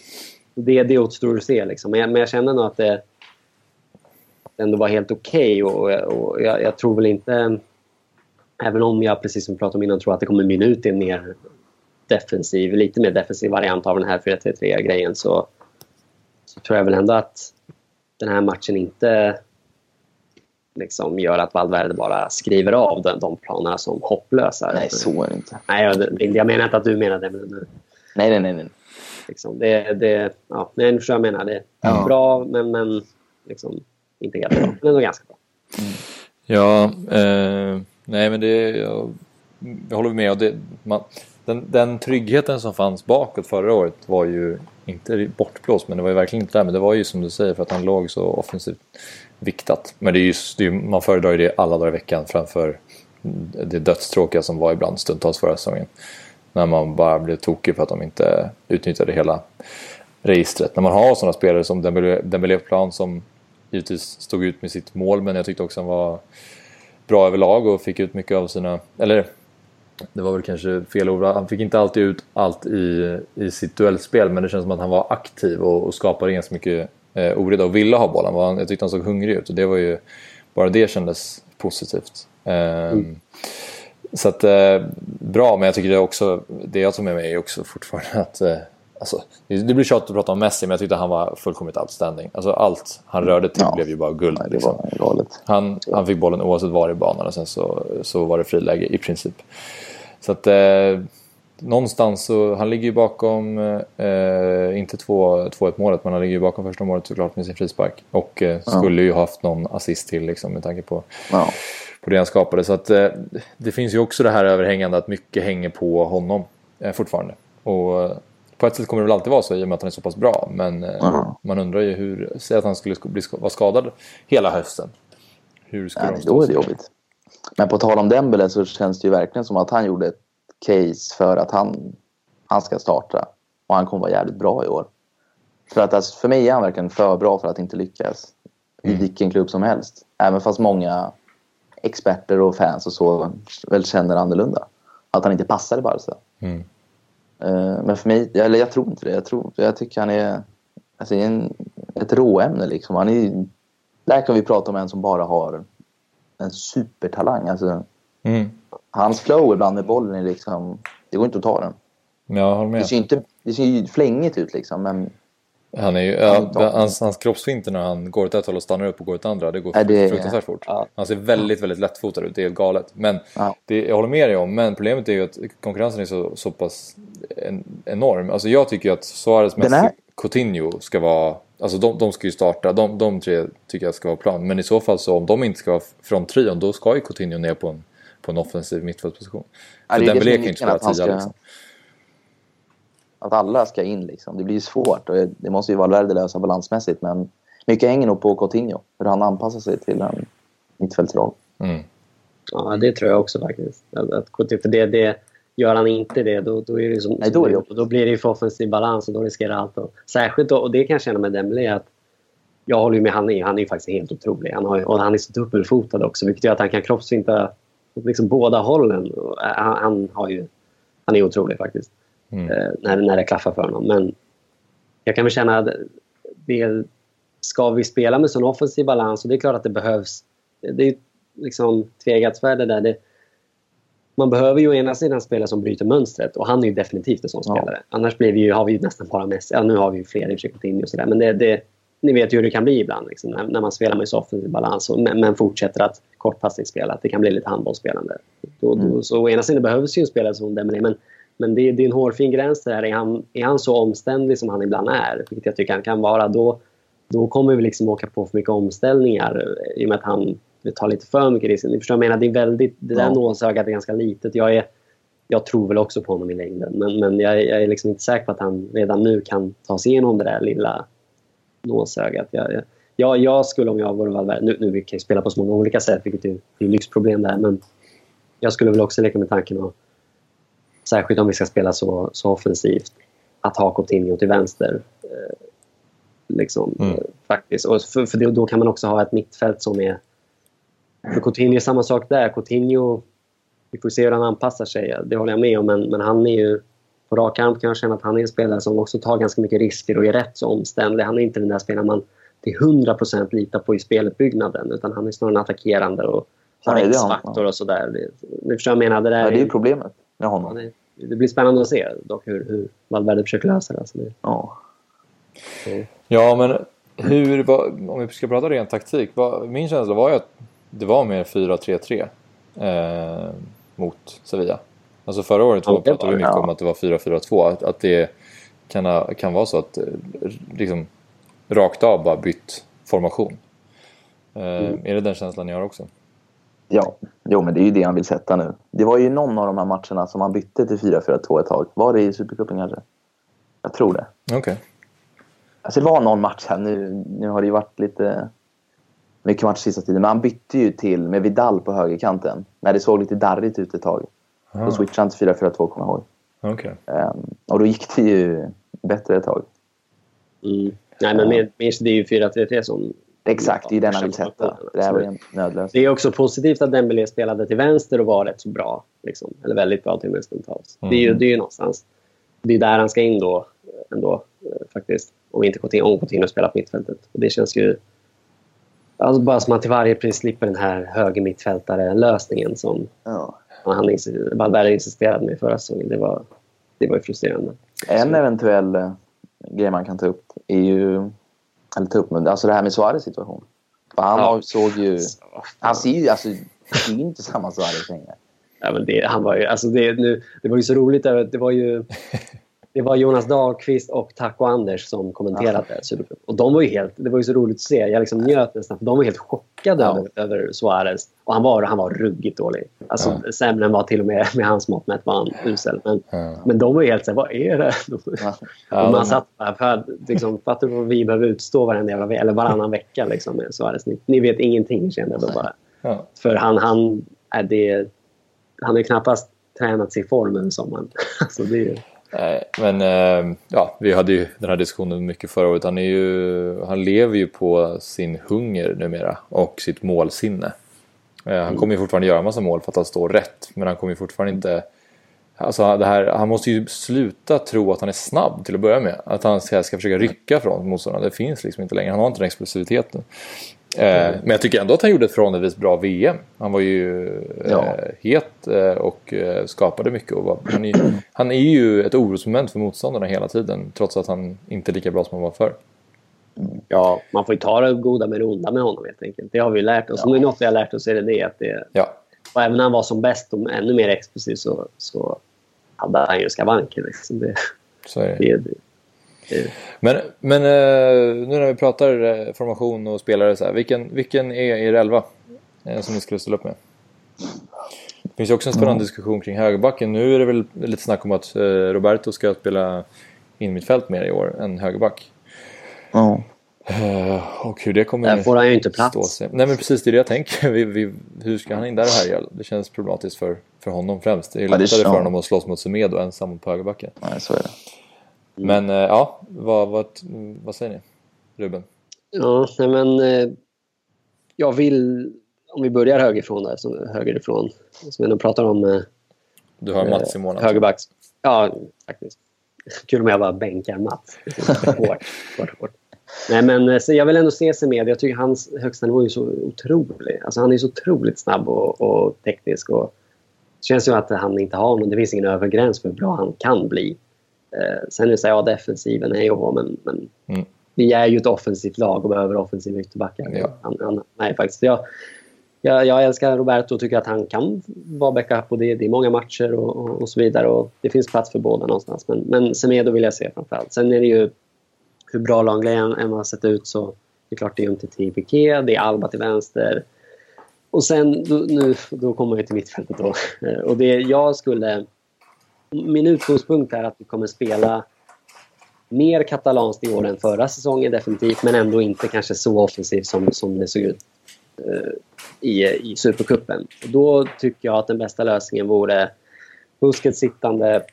det, det återstår att se. Liksom. Men, jag, men jag kände nog att det ändå var helt okej. Okay och, och jag, jag, tror väl inte... Även om jag, precis som vi pratade om innan, tror att det kommer mynna ut i en mer defensiv, lite mer defensiv variant av den här 4-3-3-grejen så, så tror jag väl ändå att den här matchen inte liksom gör att Valverde bara skriver av de, de planerna som hopplösa.
Nej, så är det inte.
Nej, jag, jag menar inte att du menar det. Men,
nej, nej, nej. nej.
Liksom, det, det, ja, nej, nu förstår jag menar. Det är ja. bra, men, men liksom, inte helt bra. Men ändå ganska bra.
Mm. Ja, eh, nej men det... Jag, jag håller med. Och det, man, den, den tryggheten som fanns bakåt förra året var ju inte bortblåst, men det var ju verkligen inte där. Men det var ju som du säger för att han låg så offensivt viktat. Men det är just, det är, man föredrar ju det alla dagar i veckan framför det dödstråkiga som var ibland stundtals förra säsongen. När man bara blev tokig för att de inte utnyttjade hela registret. När man har sådana spelare som Dembélé plan som givetvis stod ut med sitt mål men jag tyckte också han var bra överlag och fick ut mycket av sina... Eller det var väl kanske fel ord. Han fick inte alltid ut allt i, i sitt duellspel men det känns som att han var aktiv och, och skapade ganska mycket eh, oreda och ville ha bollen. Jag tyckte han såg hungrig ut och det var ju, bara det kändes positivt. Eh, mm. Så att, eh, bra, men jag tycker det också, det jag tar med mig är också fortfarande att eh, Alltså, det blir tjatigt att prata om Messi, men jag tyckte han var fullkomligt outstanding. Alltså, allt han rörde till ja. blev ju bara guld. Nej, liksom. han, han fick bollen oavsett var i banan och sen så, så var det friläge i princip. Så att, eh, någonstans så, han ligger ju bakom, eh, inte 2-1 målet, men han ligger ju bakom första målet såklart med sin frispark. Och eh, skulle ju haft någon assist till liksom, med tanke på, ja. på det han skapade. Så att, eh, det finns ju också det här överhängande att mycket hänger på honom eh, fortfarande. Och eh, på ett sätt kommer det väl alltid vara så i och med att han är så pass bra. Men uh man undrar ju hur, säg att han skulle bli, vara skadad hela hösten. Hur skulle
Nej, då är det jobbigt. Men på tal om Dembele så känns det ju verkligen som att han gjorde ett case för att han han ska starta. Och han kommer vara jävligt bra i år. För, att, alltså, för mig är han verkligen för bra för att inte lyckas i
Mm.
vilken klubb som helst. Även fast många experter och fans och så väl känner annorlunda. Att han inte passar i Barca.
Mm.
Eh, Men för mig, eller jag tror inte det. Jag, tror, jag tycker han är alltså, en, ett råämne. Liksom. Han är, där kan vi prata om en som bara har en supertalang. Alltså,
Mm.
Hans flow ibland med bollen är liksom... Det går inte att ta den.
Jag håller
Det
med.
ser ju, inte, det ser ju flängigt ut liksom, men
Han är ju, ja, hans, hans kroppsfinter när han går åt ett håll och stannar upp och går åt andra, det går
Ja, det-
fruktansvärt fort.
Ja.
Han ser väldigt, väldigt lättfotad ut, det är helt galet. Men det, jag håller med dig om, men problemet är ju att konkurrensen är så, så pass en, enorm. Alltså jag tycker ju att Suarez, Messi, Coutinho ska vara... Alltså de, de ska ju starta, de, de tre tycker jag ska vara plan. Men i så fall så om de inte ska vara från trion, då ska ju Coutinho ner på en, på en offensiv mittfältsposition. För Dembélé kan ju inte
att
spela tia
ska-
liksom.
att alla ska in. Liksom. Det blir ju svårt och det måste ju Valverde lösa balansmässigt. Men mycket hänger nog på Coutinho, hur han anpassar sig till en mittfältsroll.
Mm.
Ja, det tror jag också faktiskt. Att, att, för det, det, gör han inte det, då, då, är det som,
Nej, då är det
då blir det ju för offensiv balans och då riskerar allt. Och, särskilt, då, och det kan jag känna med Dembélé, att jag håller ju med, han är, han är ju faktiskt helt otrolig. Han, har, och han är så dubbelfotad också, vilket gör att han kan kroppsfinta liksom båda hållen. Äh, han, han, har ju, han är otrolig faktiskt,
Mm.
eh, när, när det klaffar för honom. Men jag kan väl känna att det, ska vi spela med sån offensiv balans, och det är klart att det behövs. Det, är liksom tvegatsvärde där. Det, man behöver ju å ena sidan spela som bryter mönstret och han är ju definitivt en sån
Ja.
spelare. Annars blir vi ju, har vi nästan bara Messi. Ja, nu har vi ju fler i och för sig. Men det, det, ni vet ju hur det kan bli ibland liksom, när, när man spelar med så offensiv balans och, men, men fortsätter att kortpassningsspela. Att det kan bli lite handbollsspelande. Då, då,
Mm.
så å ena sidan behövs ju en spelare som Dembélé men, men det, det är en hårfin gräns där. Är han, är han så omständig som han ibland är, vilket jag tycker han kan vara, då, då kommer vi liksom åka på för mycket omställningar eh, i och med att han tar lite för mycket risker. Ni förstår jag menar? Det, är väldigt, det där
Ja.
nålsögat är ganska litet. Jag, är, jag tror väl också på honom i längden men, men jag, jag är liksom inte säker på att han redan nu kan ta sig igenom det där lilla nålsögat. Jag, jag, jag, jag skulle om jag vore Valverde, nu, nu vi kan ju spela på så många olika sätt vilket är, det är lyxproblem där men jag skulle väl också leka med tanken att särskilt om vi ska spela så, så offensivt att ha Coutinho till vänster. Eh, liksom,
Mm.
faktiskt. Och för, för då kan man också ha ett mittfält som är... För Coutinho är samma sak där. Coutinho, vi får se hur han anpassar sig. Det håller jag med om. Men, men han är ju... På rak arm kan jag känna att han är en spelare som också tar ganska mycket risker och är rätt så omständlig. Han är inte den där spelaren man till 100% litar på i speluppbyggnaden. Utan han är snarare en attackerande och har X-faktor och sådär. Ni förstår vad jag menar? Det, där
Ja, det är problemet med honom.
det, det blir spännande att se dock hur, hur Valverde försöker lösa det. Alltså det
Ja.
Ja, men hur, vad, om vi ska prata rent taktik. Vad, min känsla var ju att det var mer 4-3-3 eh, mot Sevilla. Alltså förra året
Ja,
var, pratade vi mycket
det,
om att det var 4-4-2. Att, att det kan, kan vara så att eh, liksom, rakt av bara bytt formation. Eh,
Mm.
Är det den känslan ni har också?
ja, jo men det är ju det han vill sätta nu. Det var ju någon av de här matcherna som han bytte till 4-4-2 ett tag. Var det i Supercupen kanske? Jag tror det.
Okej.
Alltså det var någon match här. Nu, nu har det ju varit lite mycket match sista tiden. Men han bytte ju till med Vidal på högerkanten. När det såg lite darrigt ut ett tag. Då
Ah,
switchade han till 4-4-2 kommer jag ihåg.
okej.
Ehm, och då gick det ju bättre ett tag.
Mm. Nej, men med, med, det är ju 4-3-3 som...
Exakt, det är den han vill sätta. Det här var en nödlösning.
Det är också positivt att Dembélé spelade till vänster och var rätt så bra. Liksom. Eller väldigt bra till och med stundtals.
Mm.
Det, är ju, det är ju någonstans... Det är där han ska in då, ändå, eh, faktiskt. Om inte Coutinho, om Coutinho spelar på mittfältet. Och det känns ju... Alltså bara som att till varje pris slipper den här höger mittfältare-lösningen som
Ja.
Han insi- Valverde insisterade med förra säsongen. Det var, det var ju frustrerande.
En eventuell eh, grej man kan ta upp är ju... Eller ta upp, men alltså det här med Suarez situation. För han
Ja.
såg ju... Han ser ju... Alltså, det är ju inte samma Suarez längre.
Ja, men det, han var ju, alltså det, nu, det var ju så roligt. Det var ju det var Jonas Dahlqvist och Taco Anders som kommenterade Supercup. Och de var ju helt, det var ju så roligt att se. Jag liksom njöt nästan. De var helt chockade
Ja.
över, över Suarez. Och han var, han var ruggigt dålig. Alltså, Sämre än vad till och med med hans mått mätt var han usel. Men,
Ja.
men de var ju helt så här, vad är det?
Ja.
Ja,
och man satt bara, för, att, liksom, fattar du vad vi behöver utstå varenda jävla, eller varannan vecka liksom, med Suarez? Ni, ni vet ingenting kände jag då bara.
Ja.
För han, han, är det, han har ju knappast tränat sig i form över sommaren. alltså det är,
Nej, men eh, ja, vi hade ju den här diskussionen mycket förra året. Han, är ju, han lever ju på sin hunger numera och sitt målsinne. Eh, han kommer ju fortfarande göra massa mål för att han står rätt, men han kommer ju fortfarande inte... Alltså det här, han måste ju sluta tro att han är snabb till att börja med. Att han ska, ska försöka rycka från motståndarna. Det finns liksom inte längre. Han har inte den explosiviteten. Eh, men jag tycker ändå att han gjorde ett förhållandevis bra VM. Han var ju eh, ja. het eh, och skapade mycket. Och var, han, är, han är ju ett orosmoment för motståndarna hela tiden. Trots att han inte är lika bra som han var förr.
Ja, man får ju ta det goda med det onda med honom helt enkelt. Det har vi lärt oss. Ja. Om det är något vi har lärt oss är det det. Att det ja. Och även när han var som bäst och ännu mer explosiv så, så hade han ju skavanker. Liksom. Det,
så är det, det. Men, men eh, nu när vi pratar eh, formation och spelare, så här, vilken, vilken är er elva eh, som ni skulle ställa upp med? Det finns ju också en spännande mm. diskussion kring högerbacken. Nu är det väl lite snack om att Roberto ska spela in mitt fält mer i år än högerback.
Ja.
Uh, och hur det kommer
Där får han ju inte plats.
Sig. Nej men precis, det är det jag tänker. Vi, vi, hur ska han in där och här Det känns problematiskt för, för honom främst. Det är ja, lättare för honom att slåss mot Semedo ensam på högerbacken.
Nej, så är det.
Men uh, ja, vad, vad, vad säger ni? Ruben?
Ja, nej men uh, jag vill, om vi börjar högerifrån där, som, högerifrån, som vi ändå pratar om.
du har Mats i månaden.
Högerbacks. Ja, faktiskt. Kul om jag bara bänkar Mats. hårt, hårt, hårt. Nej, men eh, jag vill ändå se sig med. Jag tycker hans högsta nivå är så otrolig. Alltså, han är så otroligt snabb och, och teknisk. Och det känns ju att han inte har någon, det finns ingen övre gräns för hur bra han kan bli. Eh, sen är det så ja, defensiven är ju men, men mm. vi är ju ett offensivt lag och behöver offensiva ytterbackar. Ja. nej, faktiskt. Jag, jag, jag, älskar Roberto och tycker att han kan vara backup och det, det är många matcher och, och, och, så vidare. Och det finns plats för båda någonstans. Men, men Semedo vill jag se framförallt. Sen är det ju hur bra Langley än har sett ut så det är klart det är till Piqué, det är Alba till vänster. Och sen, då, nu, då kommer vi till mittfältet då. Och det jag skulle... Min utgångspunkt är att vi kommer spela mer katalanskt i år än förra säsongen definitivt, men ändå inte kanske så offensivt som, som det såg ut eh, i, i Supercupen. Då tycker jag att den bästa lösningen vore Busquets sittande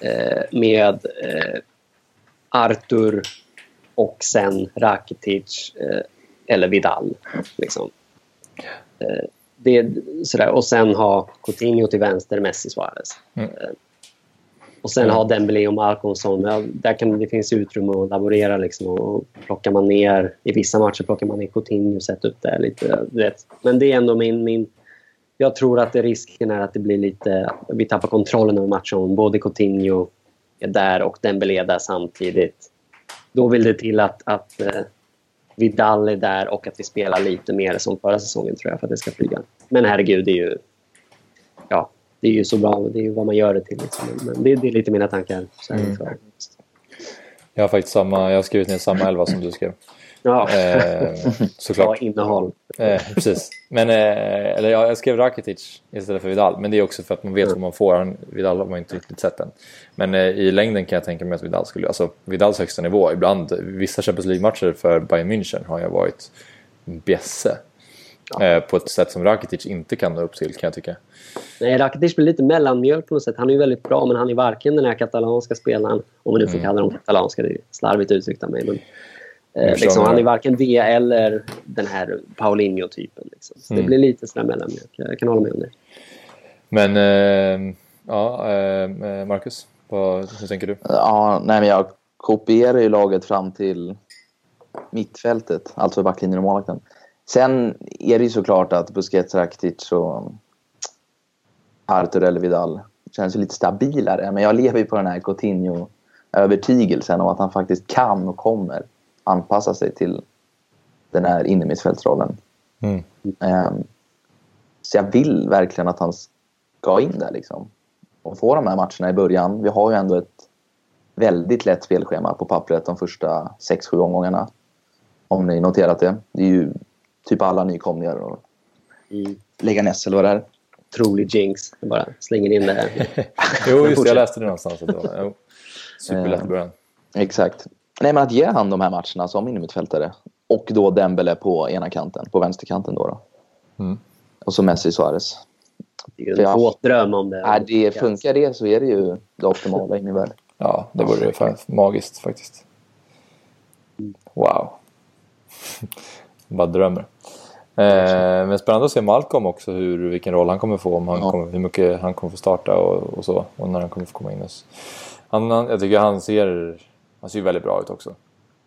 eh, med eh, Artur och sen Rakitic eh, eller Vidal. Liksom. Eh, det, sådär. Och sen ha Coutinho till vänster, Messi, Suarez. Mm. Och sen mm. ha Dembélé och Malcolmson. Ja, där kan, det finns utrymme att laborera. Liksom, och plockar man ner, I vissa matcher plockar man ner Coutinho och sätter upp det lite. Vet. Men det är ändå min, min... Jag tror att det, risken är att det blir lite... Vi tappar kontrollen över matchen om både Coutinho är där och Dembélé där samtidigt. Då vill det till att, att eh, Vidal är där och att vi spelar lite mer som förra säsongen tror jag för att det ska flyga. Men herregud, det är ju, ja, det är ju så bra. Det är ju vad man gör det till. Liksom. Men det, det är lite mina tankar. Så mm.
Jag har faktiskt samma, jag har skrivit ner samma elva som du skrev.
Ja,
eh, såklart.
Bra innehåll.
Eh, precis. Men, eh, eller ja, jag skrev Rakitic istället för Vidal. Men det är också för att man vet mm. vad man får. Han, Vidal har man inte riktigt sett än. Men eh, i längden kan jag tänka mig att Vidal skulle... Alltså Vidals högsta nivå. Ibland, vissa Champions League-matcher för Bayern München har jag varit bjässe. Ja. Eh, på ett sätt som Rakitic inte kan nå upp till kan jag tycka.
Nej, Rakitic blir lite mellanmjölk på något sätt. Han är ju väldigt bra men han är varken den här katalanska spelaren, om man nu får mm. kalla dem katalanska, det är slarvigt uttryckt av mig. Men liksom, han är varken det eller den här Paulinho-typen. Liksom. Så mm. det blir lite sådär mellanmjölk. Jag kan hålla med om det.
Men, eh, ja, eh, Marcus, vad, hur tänker du?
Ja, nej, men jag kopierar ju laget fram till mittfältet, alltså backlinjen och målvakten. Sen är det ju såklart att Busquets, Rakitic och Artur eller Vidal känns ju lite stabilare. Men jag lever ju på den här Coutinho-övertygelsen om att han faktiskt kan och kommer anpassa sig till den här innermittfältsrollen. Mm. Um, så jag vill verkligen att han ska in där liksom. Och få de här matcherna i början. Vi har ju ändå ett väldigt lätt spelschema på pappret de första 6-7 omgångarna. Om ni noterat det. Det är ju typ alla nykomlingar och mm. Leganes eller vad det är.
Trolig jinx. Jag bara slänger in det här.
jo, just det. Jag läste det någonstans. Att det var, superlätt början.
Exakt. Nej, men att ge han de här matcherna som innermittfältare. Och då Dembele på ena kanten, på vänsterkanten då. då. Mm. Och så Messi Suarez.
Det är ju en ja. våt dröm om det.
Ja, det funkar det så är det ju det optimala i min värld.
Ja, det vore ju magiskt faktiskt. Wow. Bara drömmer. Eh, men spännande att se Malcolm också, hur, vilken roll han kommer få. Om han ja. kommer, hur mycket han kommer få starta och, och, så. Och när han kommer få komma in. Han, han, jag tycker han ser, han ser väldigt bra ut också.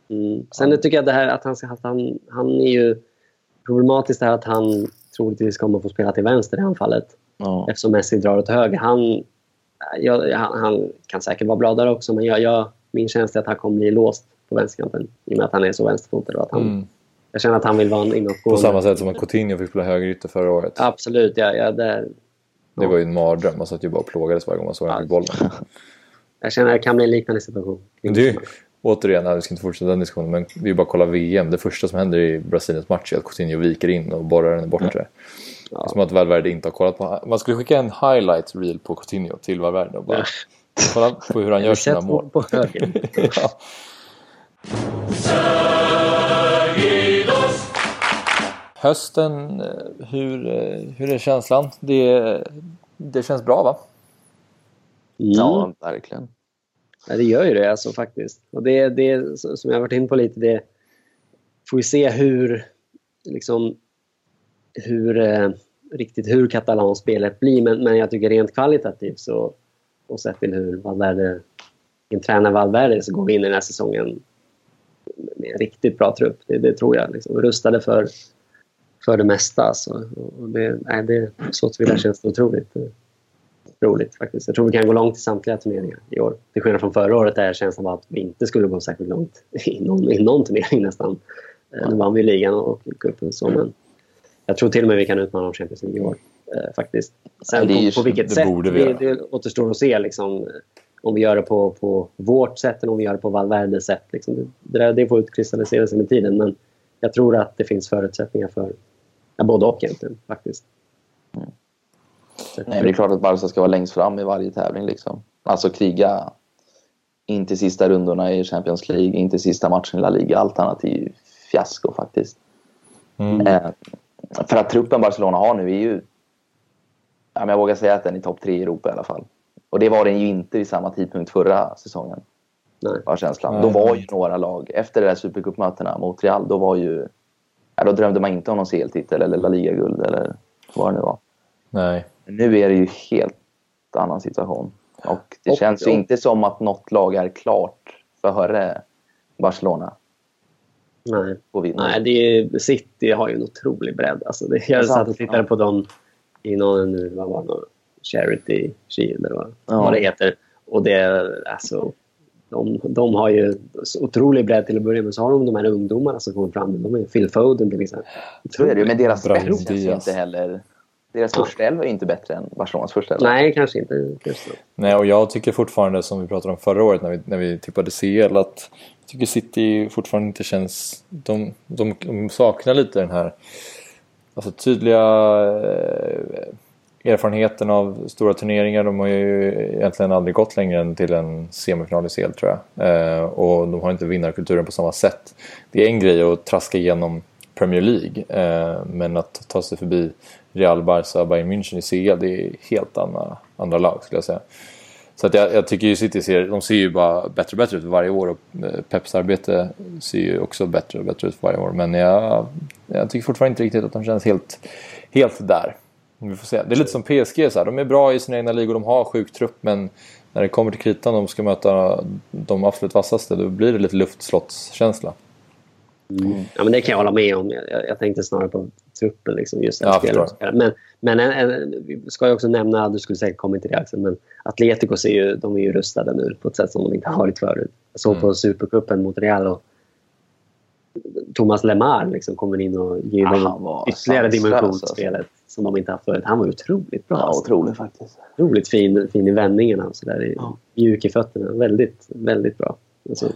Mm. Sen han, tycker jag det här att han, att han, han är ju problematiskt är att han troligtvis kommer få spela till vänster i anfallet. Ja. Eftersom Messi drar åt höger. Han, jag, han, han, kan säkert vara bra där också men jag, jag, min känsla är att han kommer bli låst på vänsterkanten i och med att han är så vänsterfotad. Att han, mm. Jag känner att han vill vara en inåtgående.
På samma sätt som att Coutinho fick spela högerytter förra året.
Absolut, ja. ja det,
det var ju en mardröm. Man satt ju bara och plågades varje gång man såg honom ja. bollen.
Jag känner att det kan bli en liknande situation.
Är, återigen, vi ska inte fortsätta den diskussionen, men vi bara kolla VM. Det första som händer i Brasiliens match är att Coutinho viker in och borrar den bortre. Ja. Det är som att Valverde inte har kollat på... Man skulle skicka en highlight reel på Coutinho till Valverde och bara kolla på hur han gör sina mål. På ja. Hösten, hur, hur är känslan? Det, det känns bra va?
Mm. Ja, verkligen.
Nej, det gör ju det alltså, faktiskt. Och det, det som jag varit inne på lite, det får vi se hur, liksom, hur eh, riktigt hur katalanspelet blir. Men, men jag tycker rent kvalitativt så, och sett till hur Valverde, en tränare Valverde, så går vi in i den här säsongen med en riktigt bra trupp. Det, det tror jag. Liksom. Rustade för, för det mesta. Alltså. Och det, nej, det, så tillvida känns det otroligt roligt faktiskt. Jag tror vi kan gå långt i samtliga turneringar i år. Till skillnad från förra året där känslan var att vi inte skulle gå särskilt långt i någon, i någon turnering nästan. Ja. Nu vann vi ligan och cupen så men jag tror till och med vi kan utmana om Champions League i år eh, faktiskt. Sen ja, på, på, vilket det sätt det, det återstår att se liksom, om vi gör det på, på vårt sätt eller om vi gör det på Valverdes sätt. Liksom. Det, det får utkristallisera sig med tiden men jag tror att det finns förutsättningar för ja, både och egentligen faktiskt.
Nej, det är klart att Barca ska vara längst fram i varje tävling. Liksom. Alltså kriga in till sista rundorna i Champions League, in till sista matchen i La Liga. Allt annat är ju fiasko faktiskt. Mm. Eh, för att truppen Barcelona har nu är ju... Ja, men jag vågar säga att den är topp tre i Europa i alla fall. Och det var den ju inte vid samma tidpunkt förra säsongen. Nej. Var känslan. Mm. Då var ju några lag, efter de där Supercupmötena mot Real, då var ju... Ja, då drömde man inte om någon CL-titel eller La Liga-guld eller vad det nu var.
Nej.
Nu är det ju helt annan situation. Och det och, känns ju inte som att något lag är klart före Barcelona.
Nej, Nej det är, City har ju en otrolig bredd. Alltså det, jag satt och tittade på dem i någon, vad var det, Charity Shield eller vad, ja. vad det heter. Och det, alltså, de, de har ju otrolig bredd till att börja med. Så har de de här ungdomarna som kommer fram. De är Phil Foden till exempel.
Så är det ju, men deras spets känns inte heller deras första elva är inte bättre än Barcelonas första elva.
Nej, kanske inte.
Nej, och jag tycker fortfarande som vi pratade om förra året när vi, när vi tippade CL att jag tycker City fortfarande inte känns... De, de, de saknar lite den här alltså tydliga eh, erfarenheten av stora turneringar. De har ju egentligen aldrig gått längre än till en semifinal i CL tror jag. Eh, och de har inte vinnarkulturen på samma sätt. Det är en grej att traska igenom Premier League. Eh, men att ta sig förbi Real, Barca, Bayern München i CL, det är helt andra, andra lag skulle jag säga. Så att jag, jag tycker ju City ser, de ser ju bara bättre och bättre ut varje år och eh, Peps arbete ser ju också bättre och bättre ut varje år. Men jag, jag tycker fortfarande inte riktigt att de känns helt, helt där. Vi får se. Det är lite som PSG, så här. de är bra i sina egna ligor, de har sjuk trupp men när det kommer till kritan och de ska möta de absolut vassaste då blir det lite luftslottskänsla.
Mm. Ja, men det kan jag hålla med om. Jag, jag tänkte snarare på truppen. Liksom, just ja, men men en, en, vi ska ju också nämna, du skulle säkert komma till det Axel, men Atletico är ju, de är ju rustade nu på ett sätt som de inte har varit förut. Jag såg mm. på Supercupen mot Real och Thomas Lemar liksom kommer in och ger dem ytterligare dimension till spelet som de inte haft förut. Han var otroligt bra.
Ja, alltså. otroligt faktiskt.
Otroligt fin, fin i vändningarna och sådär. Ja. Mjuk i fötterna. Väldigt, väldigt bra. Alltså,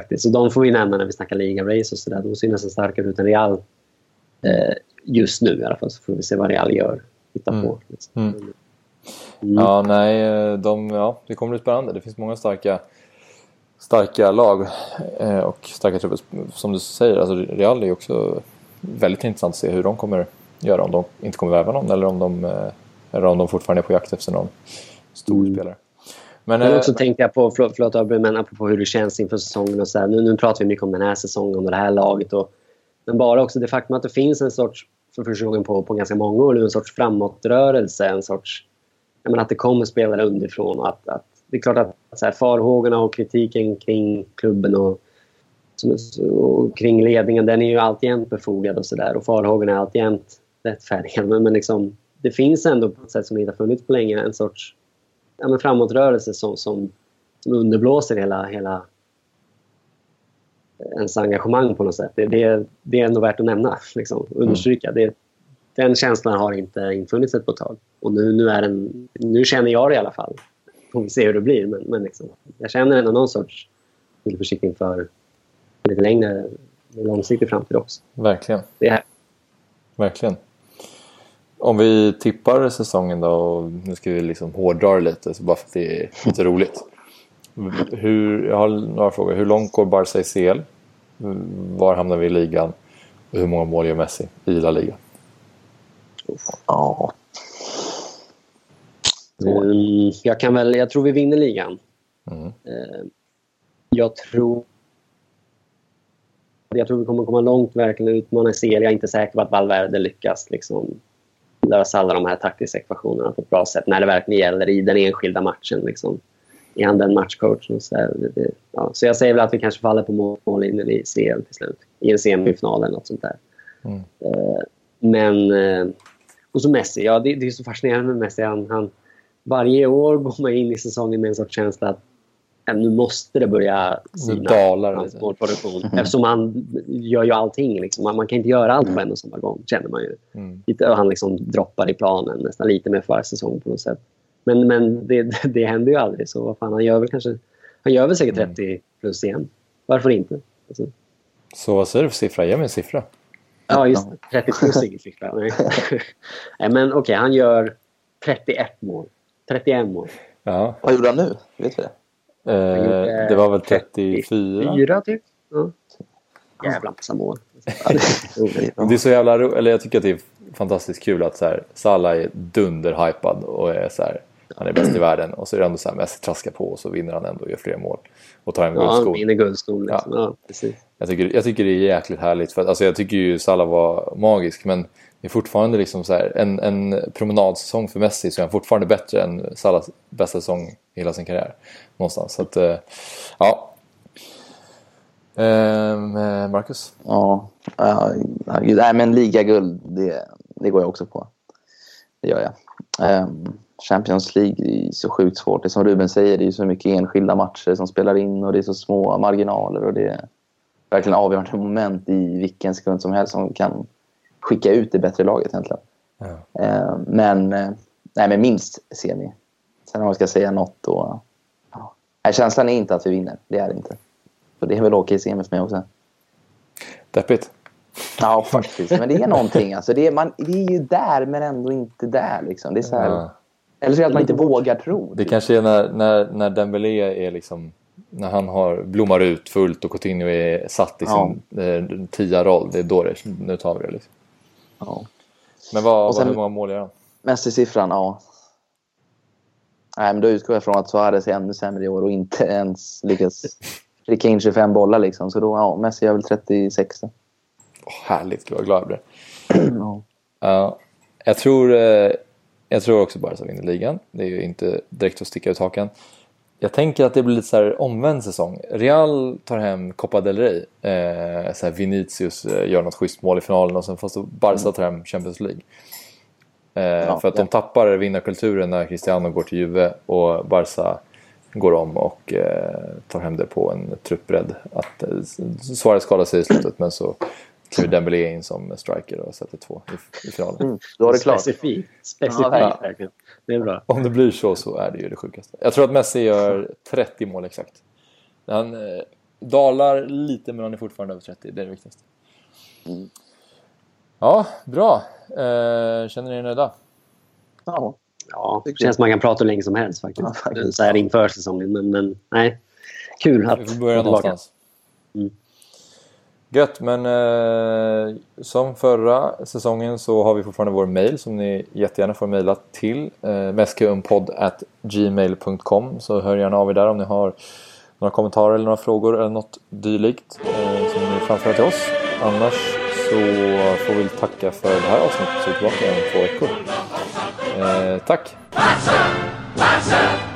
faktiskt. Så de får vi nämna när vi snackar liga-race och sådär. De ser nästan starkare ut än Real eh, just nu i alla fall. Så får vi se vad Real gör. Titta mm. på. Liksom. Mm.
Mm. Ja, nej, de, ja, det kommer bli spännande. Det finns många starka, starka lag eh, och starka trupper. Som du säger, alltså Real är också väldigt intressant att se hur de kommer göra. Om de inte kommer värva någon eller om de eh, eller om de fortfarande är på jakt efter någon stor spelare.
Men, men också äh, tänkte jag på, förlåt, förlåt men apropå hur det känns inför säsongen och så här, nu, nu pratar vi mycket om den här säsongen och det här laget. Och, men bara också det faktum att det finns en sorts, för första gången på, på ganska många år en sorts framåtrörelse, en sorts, jag menar, att det kommer spelare underifrån och att, att det är klart att så här, farhågorna och kritiken kring klubben och, och kring ledningen, den är ju alltjämt befogad och sådär och farhågorna är alltjämt rättfärdiga. Men, men liksom, det finns ändå på ett sätt som inte har funnits på länge en sorts ja, men framåtrörelse som, som, som underblåser hela, hela ens engagemang på något sätt. Det, det, det är ändå värt att nämna, liksom, understryka. Mm. Det, den känslan har inte infunnit sig på ett tag. Och nu, nu, är den, nu känner jag det i alla fall. Får vi se hur det blir. Men, men liksom, jag känner ändå någon sorts tillförsikt inför lite längre långsiktig framtid också.
Verkligen.
Det är
Verkligen. Om vi tippar säsongen då, och nu ska vi liksom hårdra det lite, så bara för att det är lite roligt. Hur, jag har några frågor. Hur långt går Barca i CL? Var hamnar vi i ligan? Och hur många mål gör Messi i La Liga?
Ja. Jag, kan väl, jag tror vi vinner ligan. Mm. Eh, jag tror jag tror vi kommer komma långt verkligen utmana CL. Jag är inte säker på att Valverde lyckas liksom, lösa alla de här taktiska ekvationerna på ett bra sätt när det verkligen gäller i den enskilda matchen. Liksom. Är han den matchcoachen? Så, det, ja. så jag säger väl att vi kanske faller på mållinjen i CL till slut. I en semifinal eller något sånt där. Mm. Uh, men... Uh, och så Messi. Ja, det, det, är så fascinerande med Messi. Han, han, varje år går man in i säsongen med en sorts känsla att nu måste det börja
sina hans
målproduktion. Mm. Eftersom han gör ju allting. Liksom. Man, man, kan inte göra allt på en och samma gång, känner man ju. Mm. Lite, han liksom droppar i planen nästan lite mer för varje säsong på något sätt. Men, men det, det händer ju aldrig, så vad fan, han gör väl kanske... Han gör väl säkert 30 mm. plus igen. Varför inte? Alltså.
Så vad säger du för siffra? Ge mig en siffra.
Ja, just 30 plus ingen siffra. Nej. Nej, men okej, okay, han gör 31 mål. 31 mål.
Ja. Vad gjorde han nu? Vet vi det?
Eh, det var väl 34?
34 typ. Ja. Jävla massa mål.
det är så jävla eller jag tycker att det är fantastiskt kul att så här, Salah är dunderhypad och är så här, han är bäst i världen och så är det ändå så här Messi traskar på och så vinner han ändå och gör fler mål. Och tar en ja, guldskor.
Ja, han vinner guldskor liksom. ja. ja. precis.
Jag tycker, jag tycker det är jäkligt härligt för att, alltså jag tycker ju Salah var magisk men är fortfarande liksom så här, en, en promenadsäsong för Messi så är han fortfarande bättre än Salahs bästa säsong i hela sin karriär. Någonstans. Så att, eh, ja. Ehm, eh, Marcus?
Ja, äh, nej, men ligaguld, det, det går jag också på. Det gör jag. Um, Champions League är så sjukt svårt. Det är som Ruben säger, det är så mycket enskilda matcher som spelar in och det är så små marginaler och det är verkligen avgörande moment i vilken sekund som helst som kan skicka ut det bättre laget egentligen. Ja. Uh, men, uh, nej, men minst semi. Sen om jag ska säga något då Nej, känslan är inte att vi vinner. Det är det inte. Så det är väl okej okay semi för mig också.
Deppigt.
Ja, faktiskt. Men det är någonting. Alltså, det, är, man, det är ju där, men ändå inte där. Liksom. Det är så här, ja. Eller så att man inte vågar tro.
Det kanske är när, när, när Dembélé är liksom... När han har, blommar ut fullt och Coutinho är satt i ja. sin eh, tia-roll. Det är då det nu tar vi det. Liksom. Ja. Men vad, sen, vad, hur många mål gör han?
Mästersiffran, ja. Nej, men då utgår jag från att Suarez är ännu sämre i år och inte ens lyckas pricka in 25 bollar. Liksom. Så då, ja, Messi gör väl 36. Oh,
härligt, gud vad glad jag blir. ja. Uh, jag, tror, uh, jag tror också Barca vinner ligan. Det är ju inte direkt att sticka ut hakan. Jag tänker att det blir lite så här omvänd säsong. Real tar hem Copa del Rey. Eh, så Vinicius eh, gör något schysst mål i finalen och sen får Barca tar hem Champions League. Eh, ja, för att ja. de tappar vinnarkulturen när Cristiano går till Juve och Barca går om och eh, tar hem det på en truppbredd. Att eh, Suarez skadar sig i slutet men så kliver Dembélé in som striker och sätter två i, i finalen. Mm,
då är det klart.
Specifikt. Specifikt ja, Det är bra.
Om det blir så så är det ju det sjukaste. Jag tror att Messi gör 30 mål exakt. Han eh, dalar lite men han är fortfarande över 30. Det är det viktigaste. Mm. Ja, bra. Eh, känner ni er nöjda?
Ja. Ja, det känns som man kan prata hur länge som helst faktiskt. Ja, faktiskt. Så här inför säsongen. Men, men nej, kul att
Vi får börja någonstans. Mm. Gött, men eh, som förra säsongen så har vi fortfarande vår mail som ni jättegärna får mejla till. Eh, gmail.com Så hör gärna av er där om ni har några kommentarer eller några frågor eller något dylikt eh, som ni framför till oss. Annars så får vi tacka för det här avsnittet så är vi tillbaka om två veckor. Eh, tack! Matcha! Matcha!